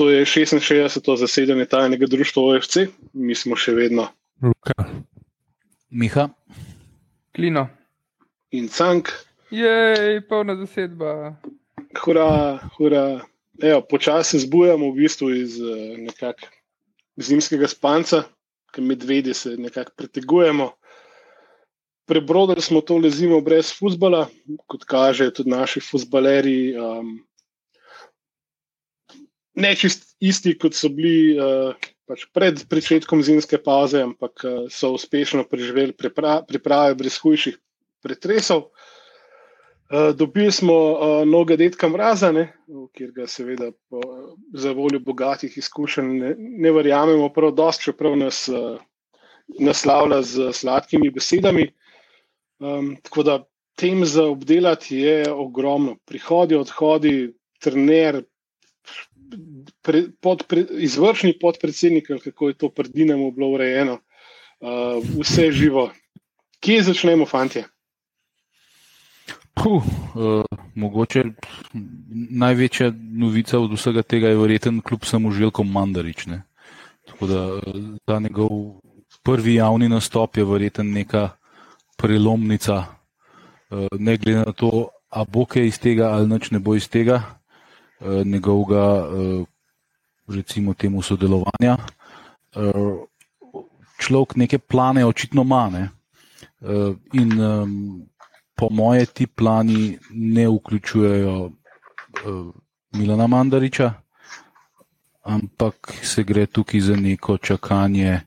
to je 66. zasedanje tajnega društva OFC, mi smo še vedno. Ruka. Miha, Klino. In cank, Jej, polna zasedba. hura, hura. Evo, počasi se zbujamo v bistvu iz eh, nekak zimskega spanca, ki medvedi se nekako pretegujemo. Prebrodili smo to zimo brez futbola, kot kaže, tudi naši futbaleri. Um, ne čist isti, kot so bili uh, pač pred začetkom zimske pauze, ampak uh, so uspešno preživeli pripra priprave brez hujših pretresov. Uh, dobili smo uh, noge detka mraza, ne, kjer ga seveda po, za voljo bogatih izkušenj ne, ne verjamemo prav dosti, čeprav nas uh, naslavlja z sladkimi besedami. Um, tako da tem za obdelati je ogromno. Prihodi, odhodi, trener, pre, podpre, izvršni podpredsednik, kako je to pred Dinamo bilo urejeno, uh, vse živo. Kje začnemo, fantje? Puh, uh, mogoče največja novica od vsega tega je verjeten kljub samo Željko Mandarič. Ne? Tako da eh, ta njegov prvi javni nastop je verjeten neka prelomnica, uh, ne glede na to, a bo kaj iz tega ali noč ne bo iz tega, uh, njegovega, uh, recimo, temu sodelovanja. Uh, človek neke plane očitno ima. Ne? In po moje ti plani ne vključujejo Milana Mandariča, ampak se gre tukaj za neko čakanje.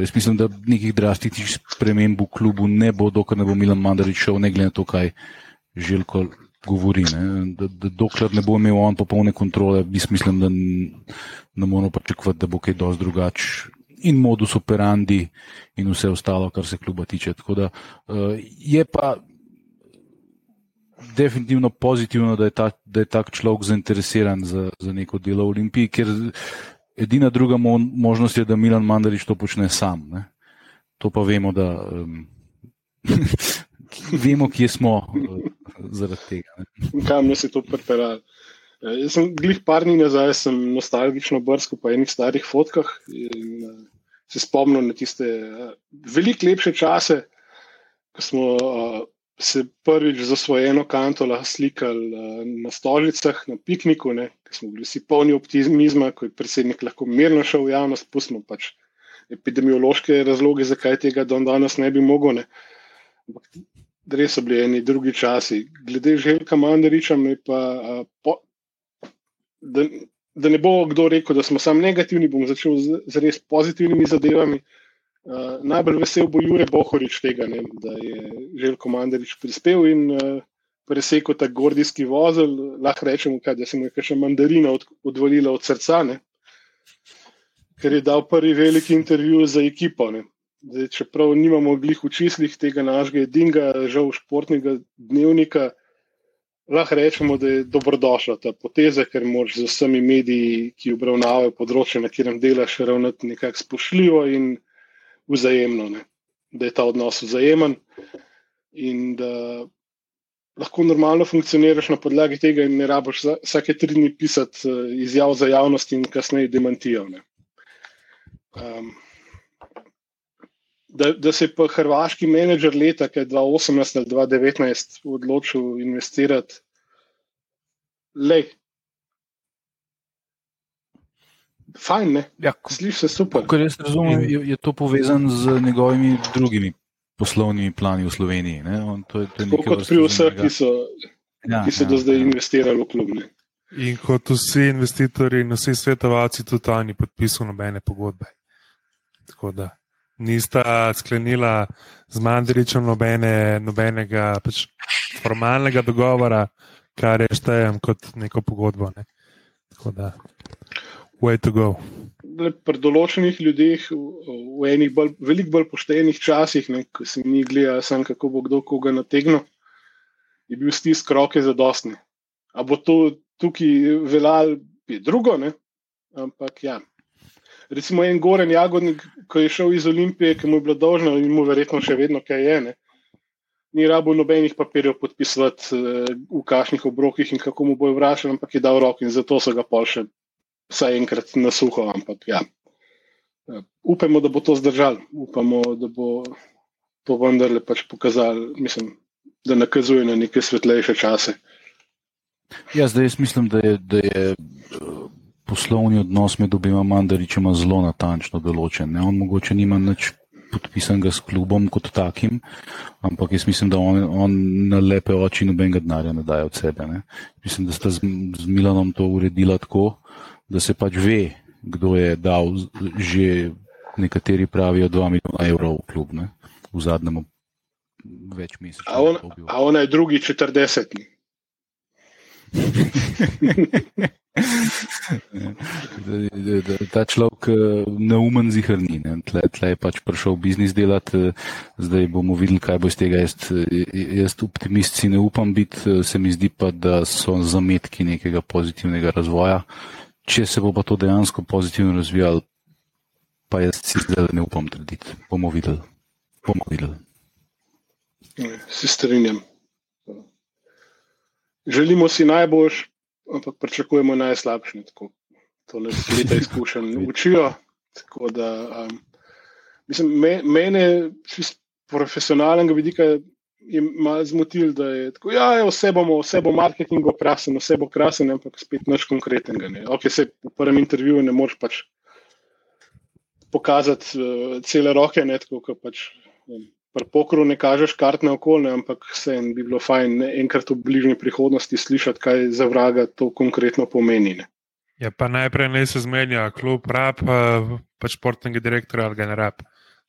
Jaz mislim, da nekih drastičnih sprememb v klubu ne bo, dokler ne bo Milan Mandarič šel, ne glede na to, kaj Željko govori. Ne? Da, da dokler ne bo imel on popolne kontrole, mislim, da ne moramo pričakovati, da bo kaj dosti drugače in modus operandi, in vse ostalo, kar se kluba tiče. Tako da uh, je pa definitivno pozitivno, da je, ta, da je tak človek zainteresiran za, za neko delo v Olimpiji, ker edina druga mo možnost je, da Milan Mandarič to počne sam. Ne? To pa vemo, da. Um, Vemo, kje smo uh, zaradi tega. Kam nas je to pripeljalo? Jaz sem glih par dni nazaj, sem nostalgično brskal po enih starih fotkah in uh, se spomnil na tiste uh, veliko lepše čase, ko smo uh, se prvič za svojeno kanto slikali uh, na stolicah, na pikniku, ko smo bili vsi polni optimizma, ko je predsednik lahko mirno šel v javnost, pustimo pač epidemiološke razloge, zakaj tega do danes ne bi mogel. Ne. Ampak res so bili eni drugi časi. Glede Željka Mandariča, pa, uh, po, da, da ne bo kdo rekel, da smo samo negativni, bom začel z, z res pozitivnimi zadevami. Uh, najbolj vesel bo Jure Bohorič tega, ne, da je Željko Mandarič prispel in uh, presekal ta gordijski vozel. Lahko rečemo, kaj, da se mu je še mandarina od, odvalila od srca, ne, ker je dal prvi veliki intervju za ekipo. Ne. Zdaj, čeprav nimamo glih v čislih tega našega edinega, žal športnega dnevnika, lahko rečemo, da je dobrodošla ta poteza, ker moraš z vsemi mediji, ki obravnavajo področje, na katerem delaš, ravnati nekako spoštljivo in vzajemno. Ne? Da je ta odnos vzajemen in da lahko normalno funkcioniraš na podlagi tega, in ne rabiš vsake tri dni pisati izjav za javnost in kasneje demantijo. Um, da, da se je pa hrvaški menedžer leta, ki je 2018 ali 2019 odločil investirati, le. Fajn, ne? Ja, Sliši se super. Kar jaz razumem, je, je to povezano z njegovimi drugimi poslovnimi plani v Sloveniji. Ne? On, to je, to je kot pri vseh, ki so, ja, ki so ja, do zdaj ja. investirali v klub. Ne? In kot vsi investitorji in vsi svetovalci, tudi oni podpisujejo nobene pogodbe. Tako da nista sklenila z Mandričem nobene, nobenega pač formalnega dogovora, kar je štejem kot neko pogodbo. Ne. Tako da, way to go. Pri določenih ljudeh, v enih bolj, veliko bolj poštenih časih, ne, ko se mi gleda, sem, kako bo kdo koga nategnil, je bil stisk roke za dostne. A bo to tukaj veljalo, je drugo, ne? ampak ja, recimo en Goren Jagodnik, ko je šel iz Olimpije, ki mu je bilo dolžno in mu verjetno še vedno kaj je. Ne? Ni rabo nobenih papirjev podpisati uh, v kašnih obrokih in kako mu bojo vračali, ampak je dal rok in zato so ga pol še vsaj enkrat na suho, ampak ja. Uh, upamo, da bo to zdržal, upamo, da bo to vendarle pač pokazal, mislim, da nakazuje na neke svetlejše čase. Ja, zdaj jaz mislim, da je, da je uh, poslovni odnos med obima mandaričema zelo natančno določen. Ne? On mogoče nima nič podpisanega s klubom kot takim, ampak jaz mislim, da on, on na lepe oči nobenega denarja ne daje od sebe. Ne? Mislim, da sta z, z Milanom to uredila tako, da se pač ve, kdo je dal že nekateri pravijo 2 milijona evrov v klub ne? v zadnjem več mesecev. A, on, a ona je drugi 40. Ta človek eh, neumen zihrni. Tle, tle je pač prišel biznis delati, eh, zdaj bomo videli, kaj bo iz tega. Jaz, eh, jaz optimist si ne upam biti, se mi zdi pa, da so zametki nekega pozitivnega razvoja. Če se bo pa to dejansko pozitivno razvijalo, pa jaz si zdaj ne upam trditi. Bomo videli. Bomo videli. Se strinjam. Želimo si najboljš, ampak pričakujemo najslabše. To nas leta izkušenj učijo. Da, um, mislim, me, mene iz profesionalnega vidika je malo zmotil, da je tako, ja, je, vse, bomo, vse bo marketing okrasen, vse bo krasen, ampak spet nič konkretnega. Okay, se v prvem intervjuju ne moreš pač pokazati uh, cele roke, ne, tako kot pač. Um, pri pokru ne kažeš kartne okolje, ampak se jim bi bilo fajn enkrat v bližnji prihodnosti slišati, kaj za vraga to konkretno pomeni. Ne. Ja, pa najprej naj se zmenja, klub rab, pač športnega direktorja ali ga ne rab.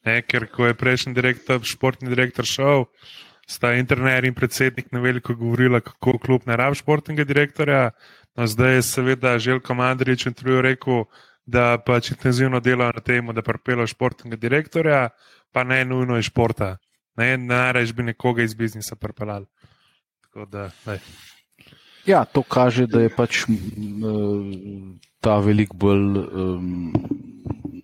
Ne, ker ko je prejšnji direktor, športni direktor šel, sta interner in predsednik na veliko govorila, kako klub ne rab športnega direktorja. No, zdaj je seveda Željko Mandrič in Trujo rekel, da pač intenzivno delajo na tem, da pripeljo športnega direktorja pa ne nujno iz športa. Ne, rečeš, bi nekoga iz biznisa pripeljal. Ja, to kaže, da je pač ta veliko bolj um,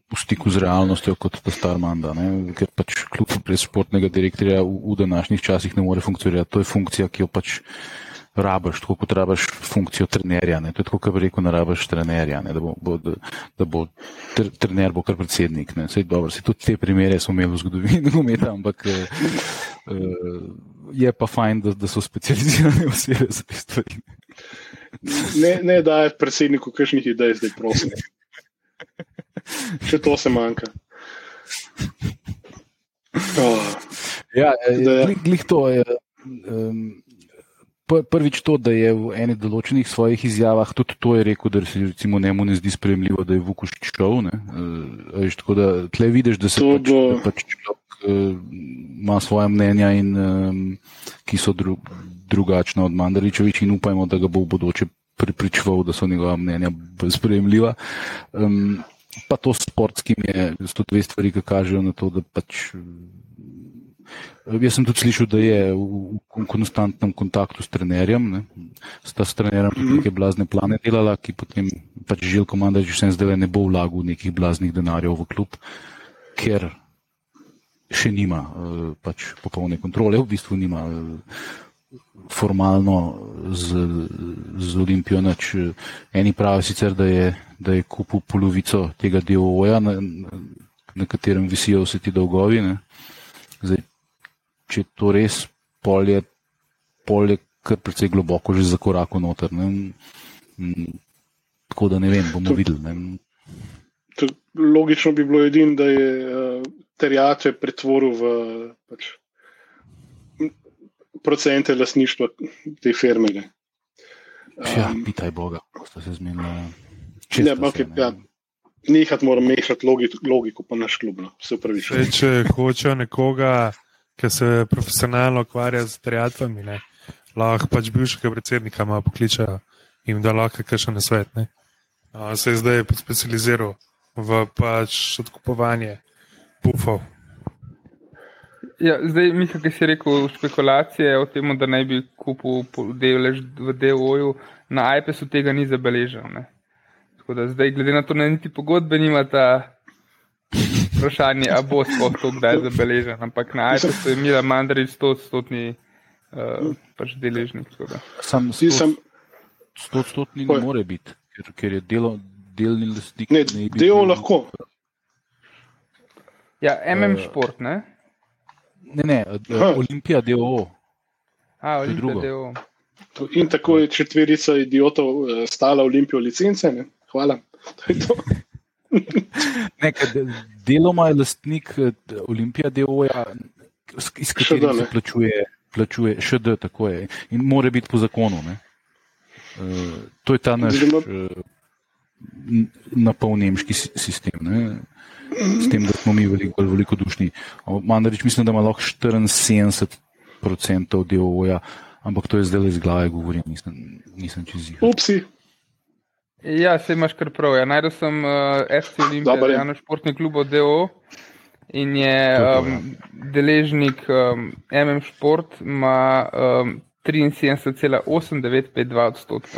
v stiku z realnostjo kot ta star manda. Ne? Ker pač kljub brez športnega direktorja v, v današnjih časih ne more funkcionirati. To je funkcija, ki jo pač rabaš, tako kot rabaš funkcijo trenerja. Ne? To je tako, kot bi rekel, ne rabaš trenerja, ne? da bo, bo, da, da bo tr, trener bo kar predsednik. Sej, dobro, sej, tudi te primere smo imeli v zgodovini nogometa, ampak uh, je pa fajn, da, da so specializirane osebe za te stvari. Ne, ne da je predsedniku kakšnih idej, zdaj prosim. Še to se manjka. Oh. Ja, glih to je. Um, prvič to, da je v eni določenih svojih izjavah tudi to je rekel, da se recimo njemu ne zdi sprejemljivo, da je Vukuš šel. Uh, tako da tle vidiš, da se to pač, da pač človek uh, ima svoje mnenja in um, ki so dru, drugačna od Mandaričevič in upajmo, da ga bo v bodoče pripričval, da so njegova mnenja sprejemljiva. Um, pa to s sportskim je, so dve stvari, ki kažejo na to, da pač Jaz sem tudi slišal, da je v konstantnem kontaktu s trenerjem, ne. sta s trenerjem tudi neke blazne plane delala, ki potem pač žel komanda, že vsem zdaj ne bo vlagal nekih blaznih denarjev v klub, ker še nima eh, pač popolne kontrole, v bistvu nima eh, formalno z, z Olimpijo nič. Eni pravijo sicer, da je, da je kupil polovico tega DOO-ja, na, na katerem visijo vse ti dolgovi. Ne. Zdaj, če je to res, pol je, pol je kar precej globoko že za korak noter. Ne? Mm, tako da ne vem, bomo videli. Ne? To, logično bi bilo edino, da je uh, terjate pretvoril v pač, procente lasništva te firme. Um, ja, pitaj Boga, ko ste se zmenili. Ne, okay, ja. Nehati moram mešati logiko, logiko pa naš klub. No. Če hočejo nekoga ki se profesionalno ukvarja z triatlami, lahko pač bivšega predsednika pokličajo in da lahko kaj še na svet. Ne? Se je zdaj specializiral v pač odkupovanje pufov. Ja, zdaj, Mika, ki si rekel špekulacije o tem, da naj bi kupil delež v DOJ-u, na iPadu tega ni zabeležil. Tako da zdaj, glede na to, da niti pogodbe nimata vprašanje, ali bo sploh to kdaj zabeležen. Ampak na iPadu je imela Mandarič 100-odstotni uh, pač deležnik. Sam 100-odstotni ne more biti, ker, ker je delo, delni lastnik. Ne, ne bi del bil- lahko. Ja, MM Eh, šport, ne? Ne, ne, Aha. Olimpija, DOO. A. Olimpija, DO. To- In tako je četverica idiotov eh, stala Olimpijo licence. Ne? Hvala. To je to. Ne, ker de- deloma je lastnik eh, Olimpija, s- iz katerega se plačuje, plačuje ŠD, tako je. In mora biti po zakonu. Ne? Uh, to je ta naš Oziroma- uh, napol nemški si- sistem. Ne? S tem, da smo mi veliko bolj velikodušni. Mandarič mislim, da ima lahko 74% DOO-ja, ampak to je zdaj le iz glave govorim, nisem, nisem čez jih. Upsi. Ja, se imaš kar prav. Ja. Najdel sem uh, FC Olimpija, Dobar je. Jano športni klub od DO in je um, deležnik um, MM Šport, ima um, 73,8952 odstotka.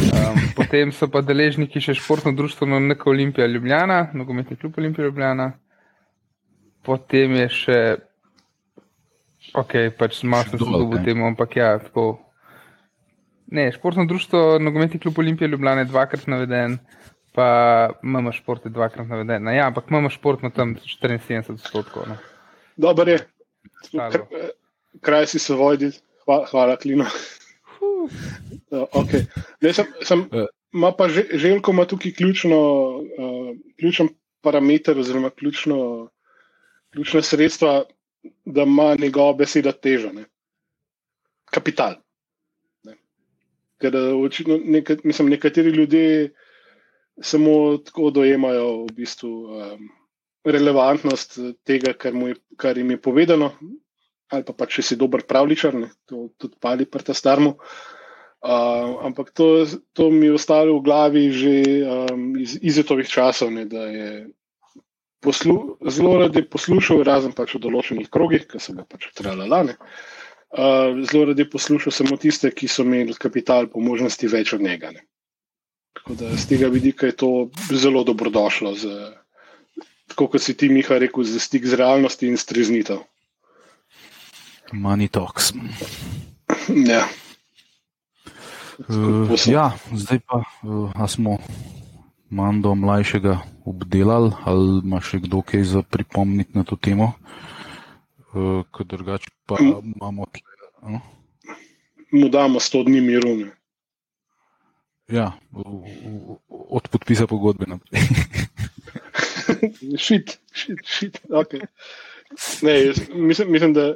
Um, potem so pa deležniki še športno društvo NK Olimpija Ljubljana, nogometni klub Olimpija Ljubljana. Potem je še, ok, pač malo sem se dobil ne? temu, ampak ja, tako. Ne, športno društvo, nogometni klub Olimpije Ljubljana je dvakrat naveden, pa MM šport je dvakrat naveden. Ja, ampak MM šport ima tam 74 odstotkov. No. Dobar je. Kr- eh, Kraj si se vojdi. Hvala, hvala Klino. Uh, okay. ne, sem, sem, Eh. ima pa že, Željko ima tukaj ključno, uh, ključen parameter oziroma ključno, ključna sredstva, da ima njegova beseda težo. Ne? Kapital. Ker eh, očitno, neka, mislim, nekateri ljudje samo tako dojemajo v bistvu um, relevantnost eh, tega, kar, je, kar jim je povedano, ali pa, pa če si dober pravličar, ne, to tudi pali prta starmu. Uh, ampak to, to mi je ostalo v glavi že um, iz izetovih časov, ne, da je poslu, zelo rad poslušal, razen pač v določenih krogih, ki so ga pač tralale. Uh, zelo rad je poslušal samo tiste, ki so imeli kapital po možnosti več od njega. Ne. Tako da z tega vidika je to zelo dobrodošlo, z, tako kot si ti, Miha, rekel, za stik z realnosti in streznitev. Money talks. Ja. Uh, ja, zdaj pa uh, smo Mando mlajšega obdelali, ali ima še kdo kaj za pripomniti na to temo? Uh, Ker drugače pa imamo. tle, No? Mu damo 100 dni miru. ne. Ja, od podpisa pogodbe naprej. Šit, šit, šit. Okay. Ne, jaz, mislim, mislim, da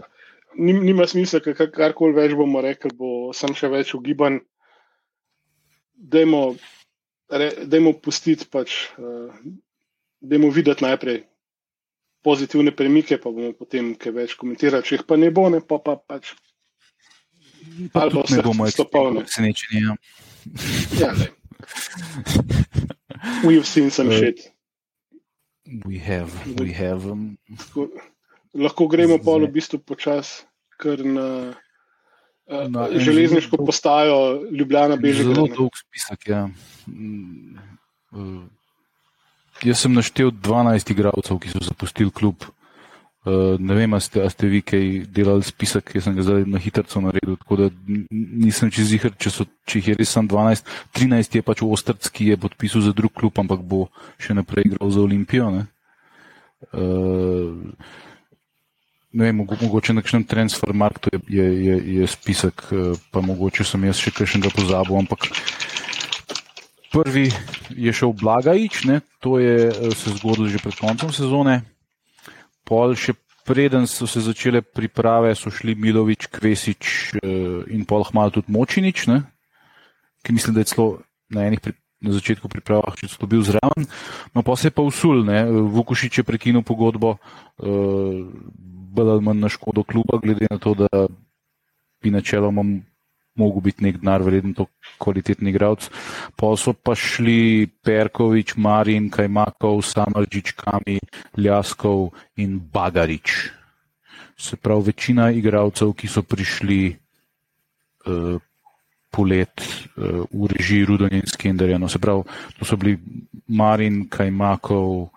nim, nima smisla, kar- karkoli več bomo rekli, bo sem še več ugiban. Dajmo, re, dajmo pustiti, pač, uh, dajmo videti najprej pozitivne premike, pa bomo potem kaj več komentirali. Če jih pa ne bo, ne pa, pa pač. Pa Ali pa vse bomo stopalne. presenečeni. Ja. Ja. We've seen some Eh, shit. We have, we have. Um, Tako, lahko gremo pa v bistvu počasi kar na, Na na železniško zelo- postajo Ljubljana Zelo Bežigrad. dolg spisek. Ja. Eh, Jaz sem naštel 12 igralcev, ki so zapustili klub. Uh, ne vem, a ste, a ste vi kaj delali spisek, jaz sem ga zdaj na hitro naredil, tako da nisem čez jih, če, so, če jih je res samo 12. 13 je pač Ostrc, ki je podpisal za drug klub, ampak bo še naprej igral za Olimpijo. Ne? Uh, ne vem, mogo, mogoče na kakšnem transfermarktu je, je, je, je spisek, eh, pa mogoče sem jaz še kakšnega pozabil, ampak prvi je šel Blagajič, ne, to je eh, se zgodilo že pred koncem sezone. Pol še preden so se začele priprave, so šli Milovič, Kvesič eh, in pol hmal tudi Močinič, ne, ki mislim, da je celo na enih pri, na začetku pripravah, če so bil zraven. No, pa se je pa usul, ne, Vukušič je prekinil pogodbo, eh, bolj ali manj na škodo kluba, glede na to, da bi načeloma mogel biti nek denar, vreden to kvalitetni igralec. Pa so pa šli Perkovič, Marin, Kajmakov, Samarđič, Kami, Ljaskov in Bagarič. Se pravi, večina igralcev, ki so prišli uh, polet uh, v režiji Rudonja in Skenderja. No, se pravi, to so bili Marin, Kajmakov,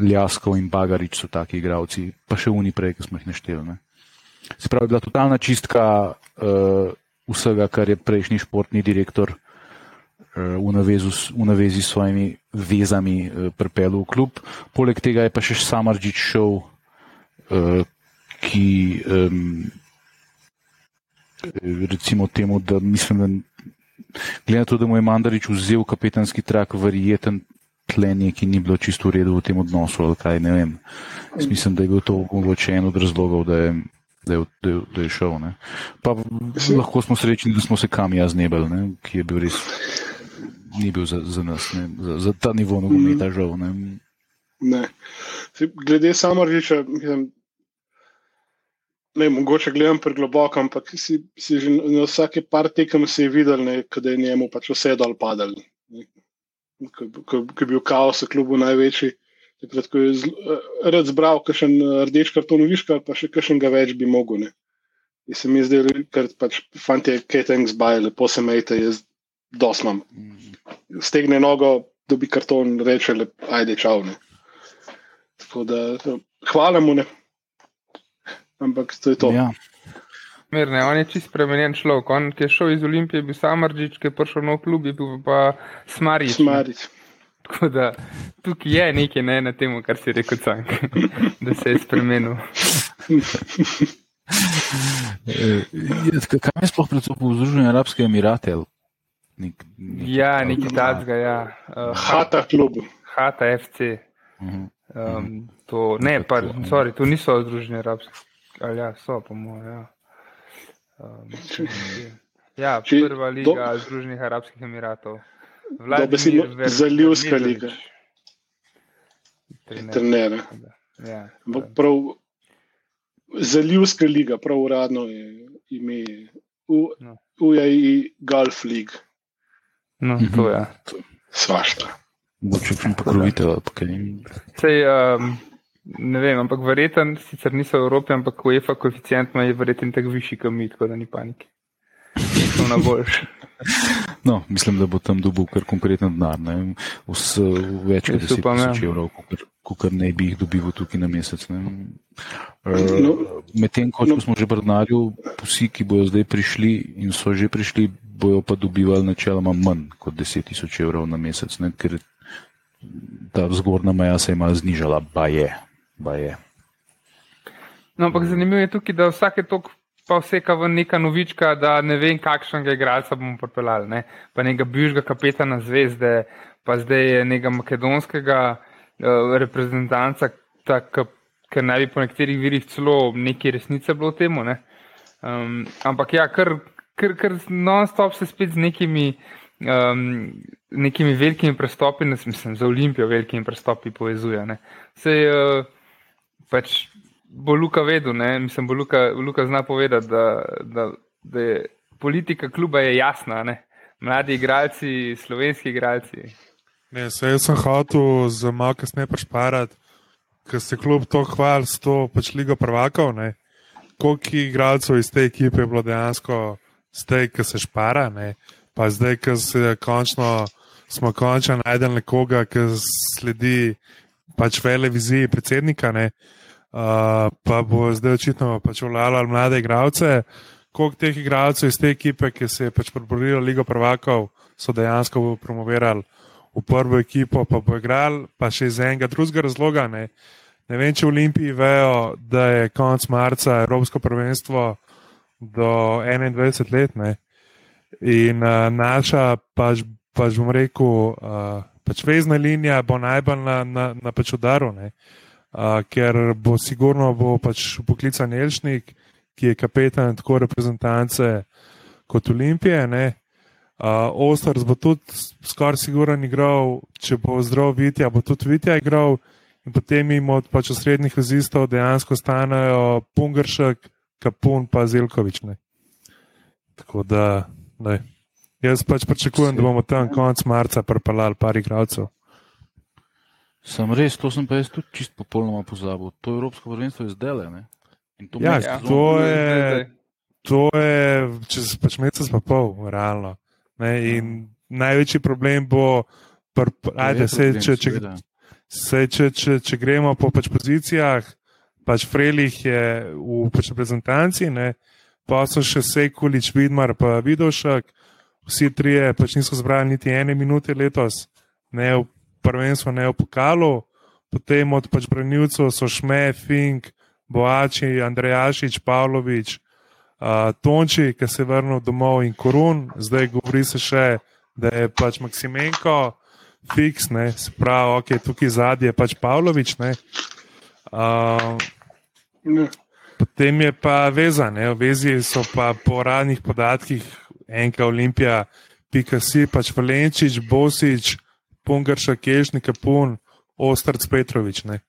Ljaskov in Bagarič so taki igralci, pa še oni prej, ki smo jih našteli. Ne. Se pravi, bila totalna čistka uh, vsega, kar je prejšnji športni direktor v, navezu, v navezi s svojimi vezami pripeljal v klub. Poleg tega je pa še Samarđič šel, ki recimo temu, da mislim, da glede na to, da mu je Mandarič vzel kapetanski trak, verjeten tle nekaj ni bilo čisto v redu v tem odnosu ali kaj, ne vem. Jaz mislim, da je bil to mogoče en od razlogov, da je, da je, da je, da je šel. Ne. Pa lahko smo srečni, da smo se kam jaz nebel, ne, ki je bil res, ni bil za, za nas, ne, za, za ta nivo nogometa mm. žal. Ne. Ne. Glede samo mislim, Ne, mogoče gledam pregloboko, ampak si, si že na vsake par tekem je videl, da je njemu pač vse dol padal. Ko je bil kaos v klubu največji, takrat ko je eh, rad zbral kakšen eh, rdeč karton, viška, pa še kakšen ga več bi mogel. Ne. In se mi je zdelo, ker pač fanti, kaj engz baj, lepo se mejte, jaz dosmam. Stegne nogo, dobi karton, reče, le, ajde, čau. Ne. Tako da, hvala mu. Ne ampak to je to. Ja. Mirne, on je čist spremenjen človek. On, ki je šel iz Olimpije, bil Samarđič, ki je prišel nov klub, je bil pa Smarič. Smarič. Tako da tukaj je nekaj ne, na tem, kar si rekel, cank, da se je spremenil. Kaj je sploh predvsem v Združenih Arabskih Emiratih? Nek, nek, ja, nekaj takega. Ja. Uh, Hata klub. Hata FC. Uh -huh. um, to, ne, pa, sorry, to niso Združeni Arabski. Ali ja, so, po mojem. Ja. Um, ja, prva liga. Združenih Arabskih Emiratov. Zalivska liga. Trener. Ja, prav, Zalivska liga, prav uradno je ime. No. UAE Golf League. No, to je. Ja. Svašta. Moče pa pokrovitev. Sej, um, Ne vem, ampak verjeten, sicer niso v Evropi, ampak UEFA koeficient ima je verjeten tako višji, kot mi, tako da ni panike. Na boljš. No, mislim, da bo tam dobil kar konkreten denar, vse več kot 10 tisoč evrov, kot ne bi jih dobil tukaj na mesec. Uh, no, Medtem, ko no. smo že brnali, vsi, ki bojo zdaj prišli in so že prišli, bojo pa dobivali načeloma manj kot 10 tisoč evrov na mesec, ne? ker ta zgornja meja se ima znižala, pa je je. No, ampak zanimivo je tukaj, da vsake tok pa vseka v neka novička, da ne vem, kakšnega igralca bomo pripeljali. Ne? Pa nekega bivšega kapetana zvezde, pa zdaj nekega makedonskega uh, reprezentanca, ker naj bi po nekaterih virih celo nekaj resnice bilo v tem. Um, ampak ja, kar, kar, kar non-stop se spet z nekimi. Um, nekimi velikimi prestopi, mislim, za Olimpijo, velikimi prestopi povezuje. Sej, uh, pač bo Luka vedel, ne? mislim, bo Luka, Luka zna povedati, da, da, da je politika kluba je jasna, ne? mladi igralci, slovenski igralci. Ne, se jaz sem hotel za malo kasneje prešparati, ker se klub to hvali s to pač ligo prvakov, ne? koliko igralcev iz te ekipe je bilo dejansko zdaj, ki se špara, ne? pa zdaj, ki se končno, smo končno najdel nekoga, ki sledi pač vele viziji predsednika, ne? Pa bo zdaj očitno pač vlajalo mlade igralce. Koliko teh igralcev iz te ekipe, ki se je pač preborila Ligo prvakov, so dejansko promovirali v prvo ekipo, pa bo igral, pa še iz enega drugega razloga. Ne, ne vem, če v Olimpiji vejo, da je konec marca Evropsko prvenstvo do 21 let. Ne. In uh, naša, pač, pač bom rekel, uh, pač vezna linija bo najbolj na, na, na pač udaru. Uh, ker bo sigurno bo pač poklican Elšnik, ki je kapetan tako reprezentance kot Olimpije. Uh, Ostars bo tudi skoraj siguren igral, če bo zdrav Vitja, bo tudi Vitja igral. In potem jim od pač osrednjih vezistov dejansko stanejo Pungršek, Kapun pa Zelkovič. Ne. Tako da, ne. jaz pač pričakujem, da bomo tam konec marca pripeljali par igralcev. Sem res, to sem pa jaz tudi čist popolnoma pozabil. To Evropsko prvenstvo je zdaj le. Ja, to je, to je čez pač mesec pa pol, realno. Ne? In ja. največji problem bo, pr, ajde, se, če, če, se, če, če, če gremo po pač pozicijah, pač Frelih je v pač reprezentanci, ne? pa so še Sekulič, Vidmar, pa Vidošek, vsi trije pač niso zbrali niti ene minute letos, ne v prvenstvu, ne v pokalu. Potem od pač branilcev so Šme, Fink, Boači, Andrejašič, Pavlović, uh, Tonči, ki se je vrnil domov in Korun, zdaj govori se še, da je pač Maksimenko, Fiks, ne, se pravi, ok, tukaj zadnji je pač Pavlović. Uh, potem je pa veza, ne, v vezi so pa po radnih podatkih enka Olimpija, Pikasi, pač Valenčič, Bosič, Pungarša, Kešnik, Kapun. Ostrc Petrovič. Ne.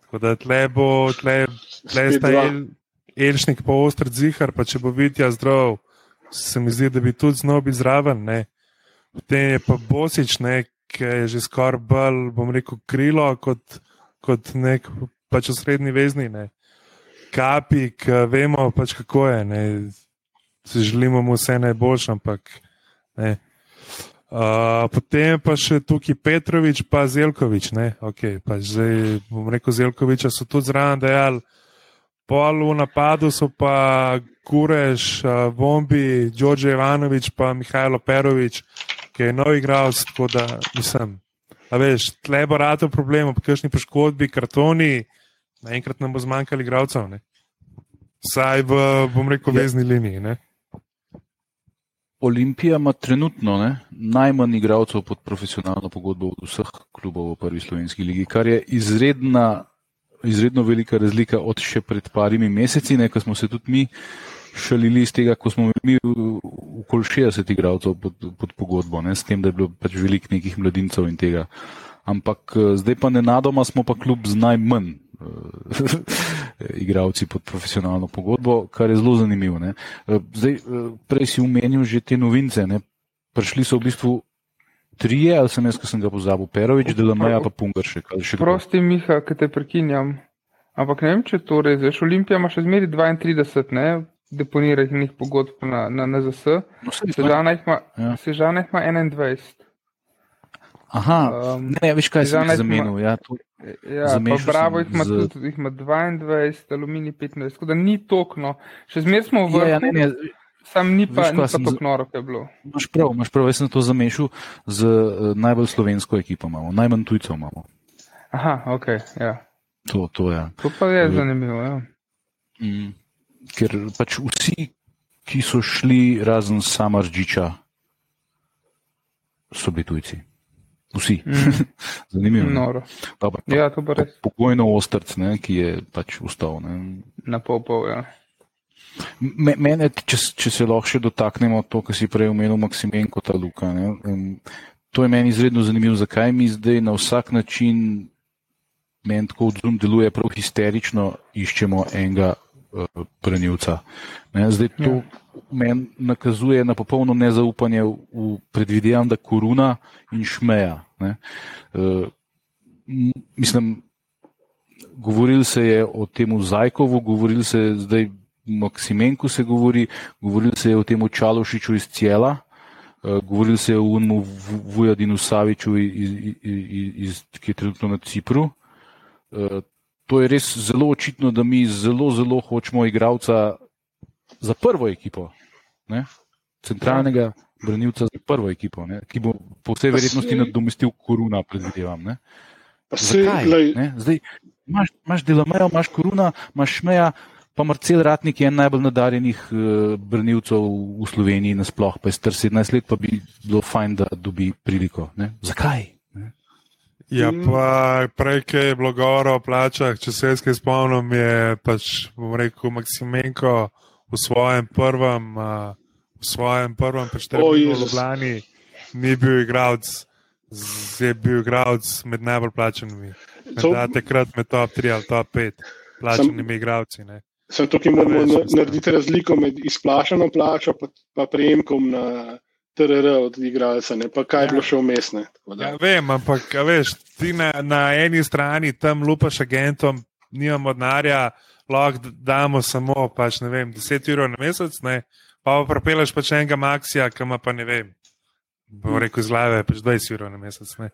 Tako da tle bo, tle, tle sta el, Elšnik pa Ostrc Zihar, pa če bo vidja zdrav, se mi zdi, da bi tudi znal biti zraven. Ne. Potem je pa Bosič, ki je že skoraj bolj, bom rekel, krilo kot, kot nek pač osrednji vezni. Ne. Kapik, vemo pač kako je, ne. se želimo mu vse najboljše, ampak ne. Uh, potem pa še tukaj Petrovič, pa Zelkovič. Okay, pa zdaj bom rekel, Zelkoviča so tudi zraven dejali. Pol v napadu so pa Kureš, uh, Bombi, Đorđe Ivanovič, pa Mihajlo Perovič, ki je nov igralec. Tako da mislim, a veš, tle bo rado problem, ob kakšni poškodbi, kartoni, naenkrat nam bo zmanjkalo igralcev. Saj v, bom rekel, vezni liniji. Ne? Olimpija ima trenutno ne, najmanj igralcev pod profesionalno pogodbo od vseh klubov v prvi slovenski ligi, kar je izredna, izredno velika razlika od še pred parimi meseci, ne, ko smo se tudi mi šalili iz tega, ko smo mi okoli 60 igralcev pod, pod pogodbo, ne, s tem, da je bilo pač velik nekih mladincev in tega. Ampak eh, zdaj pa nenadoma smo pa klub z najmanj igravci pod profesionalno pogodbo, kar je zelo zanimivo. Ne. Zdaj, prej si umenil že te novince. Ne. Prišli so v bistvu trije, ali sem jaz, ki sem ga pozabil, Perovič, Delameja pa Pungaršek. Prosti, Miha, ki te prekinjam. Ampak ne vem, če to res je. Olimpija ima še zmeri 32 ne, deponiranih pogodb na, na NZS. No, Sežana jih ima, ja. ima 21. Aha, um, ne, veš kaj sem zamenil. Ja, Ja, Bravo jih ima, z... tudi, jih ima 22, aluminij 15, tako da ni tokno. Še zmeraj smo v vrhu. Ja, ja, ne, ne. Sam ni pa, ni pa tako noro, kot je bilo. Máš prav, imaš prav, jaz sem to zamešal z uh, najbolj slovensko ekipo, imamo, najmanj tujcev imamo. Aha, ok, ja. To, to, ja. to pa je zanimivo, ja. Mm, ker pač vsi, ki so šli razen Samarđiča, so bili tujci. Vsi. Mm. Zanimivo. Dobro, pa, ja, to bo res. Pokojno ostrc, ne, ki je pač ustal. Ne. Na pol pol, ja. Mene, če, če se lahko še dotaknemo to, kar si prej omenil, Maksimenko, ta Luka. Ne, to je meni izredno zanimivo, zakaj mi zdaj na vsak način, meni tako odzum deluje prav histerično, iščemo enega uh, branilca. Ne, zdaj to ja meni nakazuje na popolno nezaupanje v predvidevam, da koruna in šmeja. Uh, mislim, govorili se je o tem Zajkovu, govorili se je zdaj Maksimenku, se govori, govorili se je o tem Čalošiču iz Cjela. Uh, govorili se je o Unmu Vujadinu Saviču, iz, iz, iz, iz, ki je trenutno na Cipru. Uh, to je res zelo očitno, da mi zelo, zelo hočemo igralca za prvo ekipo, ne? centralnega branilca za prvo ekipo, ne? ki bo po vsej verjetnosti nadomestil koruna, predvidevam. Zdaj, imaš, imaš Delamejo, imaš koruna, imaš šmeja. Pa Marcel Ratnik je en najbolj nadarjenih uh, branilcev v Sloveniji, nasploh pa je star 17 let, pa bi bilo fajn, da dobi priliko. Ne? Zakaj? Ja, pa prej, ki je bilo govora o plačah, če se jaz kaj spomnim, je pač, bom rekel, Maksimenko v svojem prvem, v svojem prvem preštevilju oh, v Ljubljani ni bil igralec, zdaj je bil igralec med najbolj plačenimi. Da, takrat med top 3 ali top 5 plačenimi igralci. Sem tukaj moramo narediti razliko med izplačano plačo in prejemkom na TRR od igralca, ne pa kaj je bilo še umestne. Ja, vem, ampak veš, ti na, na eni strani tam lupaš agentom, nimamo denarja, lahko damo samo pač, vem, 10 ur na mesec, ne? pa pa prepeleš pač enega maksija, ki ima pa ne vem. Bo rekel z glave, pač 20 ur na mesec. Ne?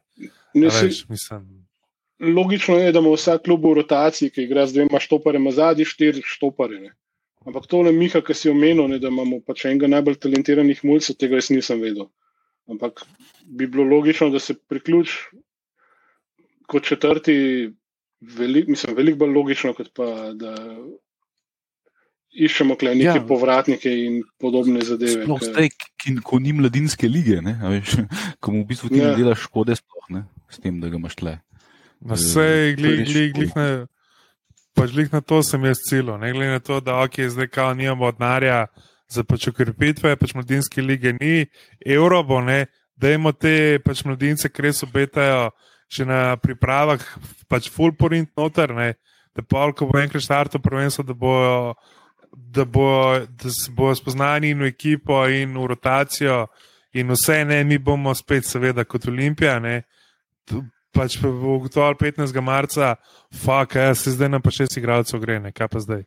Ne veš, mislim. Logično je, da ima vsak klub v rotaciji, ki igra z dvema štoparema zadnji, štiri štopare. Ampak to le Miha, ki si omenil, ne, da imamo pač enega najbolj talentiranih mulcev, tega jaz nisem vedel. Ampak bi bilo logično, da se priključ kot četrti, velik, mislim, veliko bolj logično, kot pa da iščemo kle neke ja. povratnike in podobne zadeve. Sploh zdaj, ki, ko ni mladinske lige, ne, veš, ko mu v bistvu ti ja. ne delaš škode, sploh ne, s tem, da ga imaš tle. Na vse, glih, glih, glih, ne. Pač glih na to sem jaz celo, ne glede na to, da ok, zdaj kao nimamo odnarja za pač ukrepitve, pač mladinske lige ni, evro bo, ne, da imamo te pač mladince, ki res obetajo že na pripravah, pač full porint noter, ne, da pa, ko bo enkrat štartov prvenstvo, da bojo da, bo, da se bo spoznani in v ekipo, in v rotacijo, in vse, ne, mi bomo spet, seveda, kot Olimpija. Ne, pač pa bo ugotovil 15. marca, fuck, ja, se zdaj nam pa šest igralcev gre, ne, kaj pa zdaj.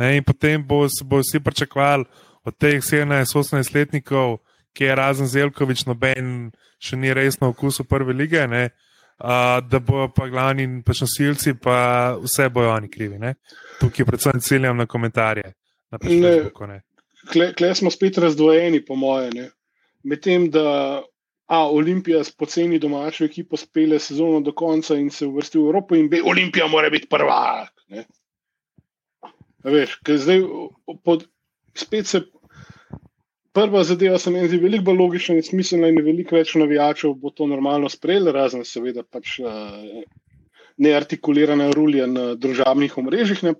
Ne, in potem bo, bo vsi pričakovali od teh 17-18 letnikov, ki je razen Zelkovič, noben še ni resno okusil prve lige. Ne, Uh, da bojo pa glavni pač nosilci, pa vse bojo oni krivi. Ne? Tukaj predvsem ciljam na komentarje na Facebooku. Klej smo spet razdvojeni, po moje. Medtem, da A, Olimpija s poceni domačo ekipo spele sezono do konca in se uvrsti v Evropo, in B, Olimpija mora biti prvak. Veš, zdaj pod, spet se. Prva zadeva se mi zdi veliko bolj logična in smiselna, in veliko več navijačev bo to normalno sprejelo, razen seveda pač uh, neartikulirane rulje na družabnih omrežjih, ne,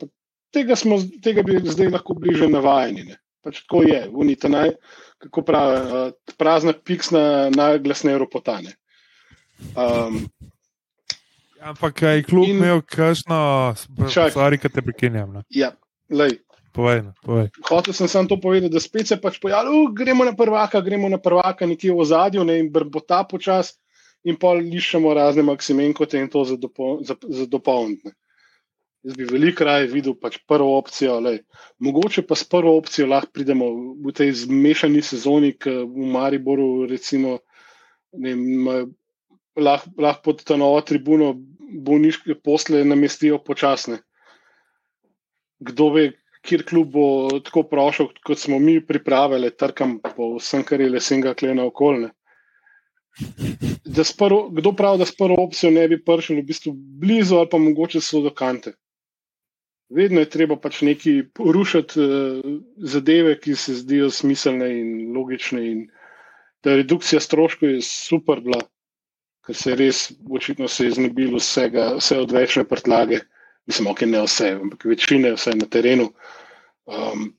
tega, smo, tega bi zdaj lahko bliže navajeni. Pač tako je, unite naj, kako pravi, uh, prazna piksna najglasneje ropotane. Um, Ampak kaj kljub in, imel, kakšno, stvari, ki te prekinjam. Ne? Ja, lej. Povej, povej. Hotel sem samo to povedati, da spet se pač pojavlja, gremo na prvaka, gremo na prvaka, nekje v zadju, ne, in bo ta počas, in pa lišemo razne maksimenkote in to za, dopo, za, za dopolnitne. Jaz bi veliko raje videl pač prvo opcijo. Lej. Mogoče pa s prvo opcijo lahko pridemo v tej zmešani sezoni, ki v Mariboru, recimo, lahko lah pod to novo tribuno bolniške posle namestijo počasne. Kdo ve, kjer klub bo tako prošel, kot smo mi pripravili, trkam po vsem, kar je lesenga klena okolne. Kdo pravi, da s prvo opcijo ne bi prišel v bistvu blizu ali pa mogoče so do kante vedno je treba pač neki porušiti uh, zadeve, ki se zdijo smiselne in logične. In ta redukcija stroškov je super bila, ker se je res očitno se iznebil vsega, vse odvečne prtlage. Mislim, ok, ne vse, ampak večine, vse na terenu. Um,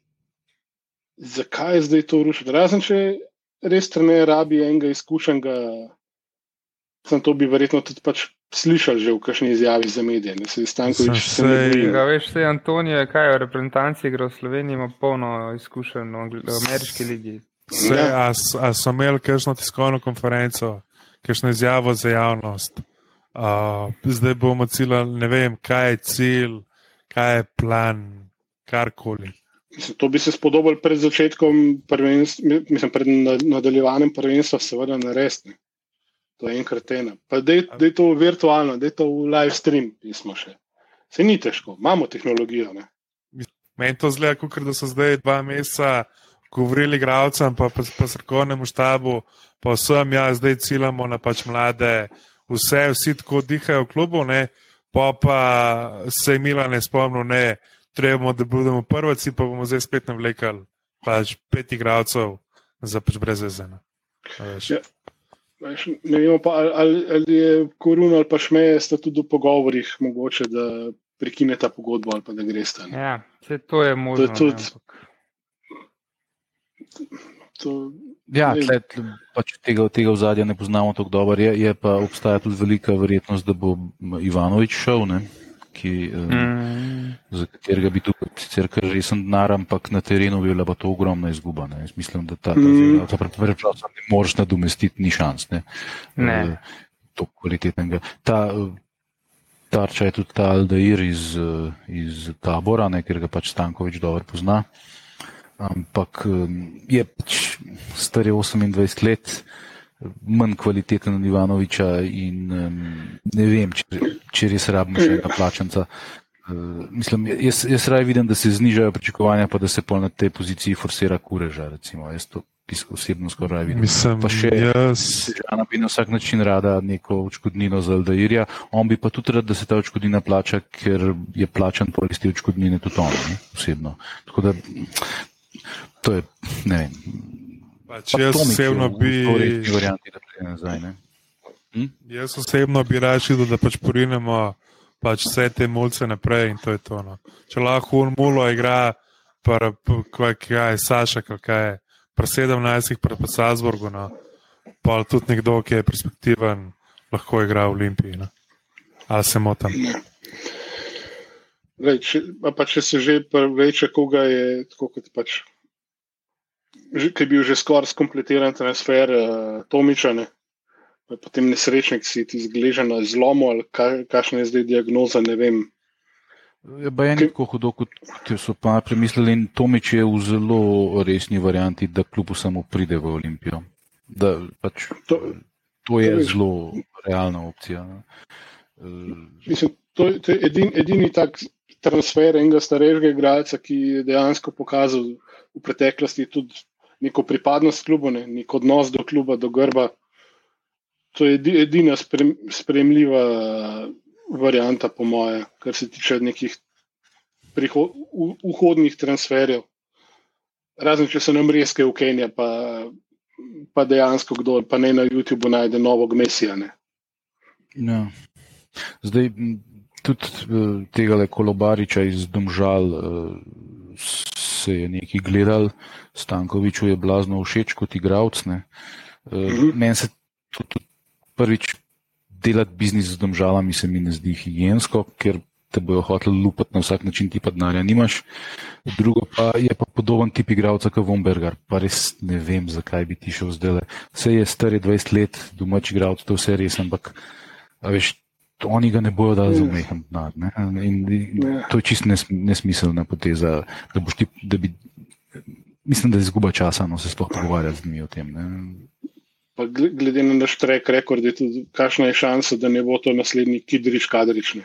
zakaj zdaj to rušiti? Razen če res ne rabi enega izkušenega, sem to bi verjetno tudi pač slišali že v kakšni izjavi za medije. Ne, se Stankovič se ne bi. Ja, veš, se Antonijo, kaj je v reprezentanci igra v Sloveniji, ima polno izkušenj v ameriški ligi. Se, a, a so imeli kakšno tiskovno konferenco, kakšno izjavo za javnost? Uh, zdaj bomo ciljali, ne vem, kaj je cilj, kaj je plan, karkoli. To bi se spodobilo pred začetkom prvenstva, mislim, pred nadaljevanjem prvenstva, seveda, narediti. To je enkrat ena. Pa da je to virtualno, da je to v live stream, pismo še. Se ni težko, imamo tehnologijo. Ne? Meni to zgleda, kot da so zdaj dva meseca govorili gradcem, pa, pa, pa srkovnemu štabu, pa vsem, ja, zdaj ciljamo na pač mlade, vse, vsi tako dihajo v klubu, ne? pa pa se je Mila ne spomnil, ne, trebamo, da budemo prvici, pa bomo zdaj spet navlekali pač pet igralcev za pač brez vezena. Ja. Ne vemo pa, ali, ali je koruna ali pa šmeje, sta tudi v pogovorih mogoče, da prekine ta pogodbo ali pa da greste. Ja, vse to je možno. To je tudi, to, ja, tle, pač tega, tega v zadnje ne poznamo tako dobro. Je, je pa obstaja tudi velika verjetnost, da bo Ivanovič šel. Ne? Ki, mm. za katerega bi tukaj sicer kar resen denar, ampak na terenu bi bila pa to ogromna izguba. Ne. Mislim, da ta, ta, mm. ta preprosto ne moreš nadomestiti, ni šans. Ne. Ne. Uh, to kvalitetnega. Ta, tarča je tudi ta Aldair iz, iz tabora, ne, ker ga pač Stankovič dobro pozna. Ampak je pač star 28 let manj kvaliteten od Ivanoviča in um, ne vem, če, če res rabimo še enega plačanca. Uh, mislim, jaz, jaz raje vidim, da se znižajo pričakovanja, pa da se pol na tej poziciji forsira kureža. Recimo. Jaz to osebno skoraj vidim. Mislim, pa še jaz, Žana bi na vsak način rada neko očkodnino za Aldairja. On bi pa tudi rad, da se ta očkodnina plača, ker je plačan po isti očkodnine tudi on, ne? osebno. Tako da to je, ne vem. Pač Pa jaz osebno bi. varianti, da nazaj. Ne? Jaz osebno bi raje videl, da pač porinemo pač vse te mulce naprej in to je to. No. Če lahko un mulo igra, pa kaj je Saša, kaj je, pri 17, pri pa Salzburgu, no. pa tudi nekdo, ki je perspektiven, lahko igra v Olimpiji. No. Ali se motam? Lej, če, pa če se že preveče, koga je tako kot pač. Ki je bil že skoraj skompletiran transfer uh, Tomiča, ne? Potem nesrečnik si ti zgležen na zlomu, ali ka, kakšna je zdaj diagnoza, ne vem. Je pa je tako hudo, kot so pa premislili. In Tomič je v zelo resni varianti, da kljub samo pride v Olimpijo. Da, pač, To, to je Tomič- zelo realna opcija. Eh, mislim, to, to je edin, edini tak transfer enega starejšega igralca, ki je dejansko pokazal v preteklosti tudi neko pripadnost klubu, ne? nek odnos do kluba, do grba. To je edi- edina sprem, spremljiva varianta, po moje, kar se tiče nekih priho, v, vhodnih transferjev. Razen če se nam res kaj ukenja, pa, pa dejansko kdo, pa ne na YouTubu najde novo gmesija. Ne? Ja. Zdaj, tudi eh, tega le kolobariča iz Domžal eh, se je nekaj gledal, Stankoviču je blazno všeč kot igralec. ne. Eh, Mhm. Meni se tudi prvič delati biznis z Domžalami se mi ne zdi higijensko, ker te bojo hoteli lupati na vsak način, ti pa denarja nimaš. Drugo pa je pa podoben tip igralca kot Vombergar, pa res ne vem, zakaj bi ti šel zdaj. Vse je star je 20 let, domač igralec, to vse res, ampak veš, oni ga ne bojo dali za Ja. umehen denar. In, in Ja. to je čist nes, nesmiselna poteza, da boš ti, da bi. Mislim, da je izguba časa, no se sploh pogovarjati z njimi o tem. Ne. Pa gle- glede na naš trek rekord, je tudi, kakšna je šansa, da ne bo to naslednji Kidrič kadrični.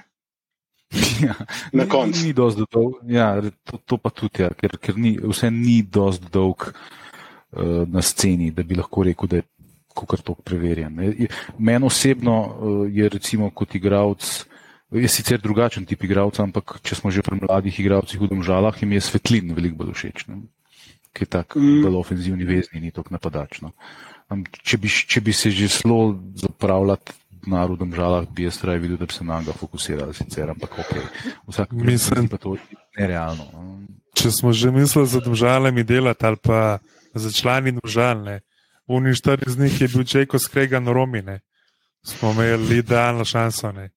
Ja, Na ni- koncu. Ni dosti dolg, ja, to, to pa tudi, ja, ker, ker ni, vse ni dosti dolg uh, na sceni, da bi lahko rekel, da je kar tok preverjen. ne. Je- Meni osebno uh, je recimo kot igralec. Je sicer drugačen tip igralca, ampak če smo že pri mladih igralcih v domžalah, jim je svetlin veliko bolj všeč. ne. Ki je tak Mm. bolj ofenzivni vezni, ni tako napadač. No. Am, Če bi, če bi se že šlo zapravljati denar v domžalah, bi jaz raje videl, da bi se na njega fokusirali, sicer, ampak ok. Vsak Mislim- pa to nerealno. no. Če smo že mislili za državami delati ali pa za člani državne, Uni štiri z njih je bil Čeko skregan Romine, smo imeli idealno šanso. Ne.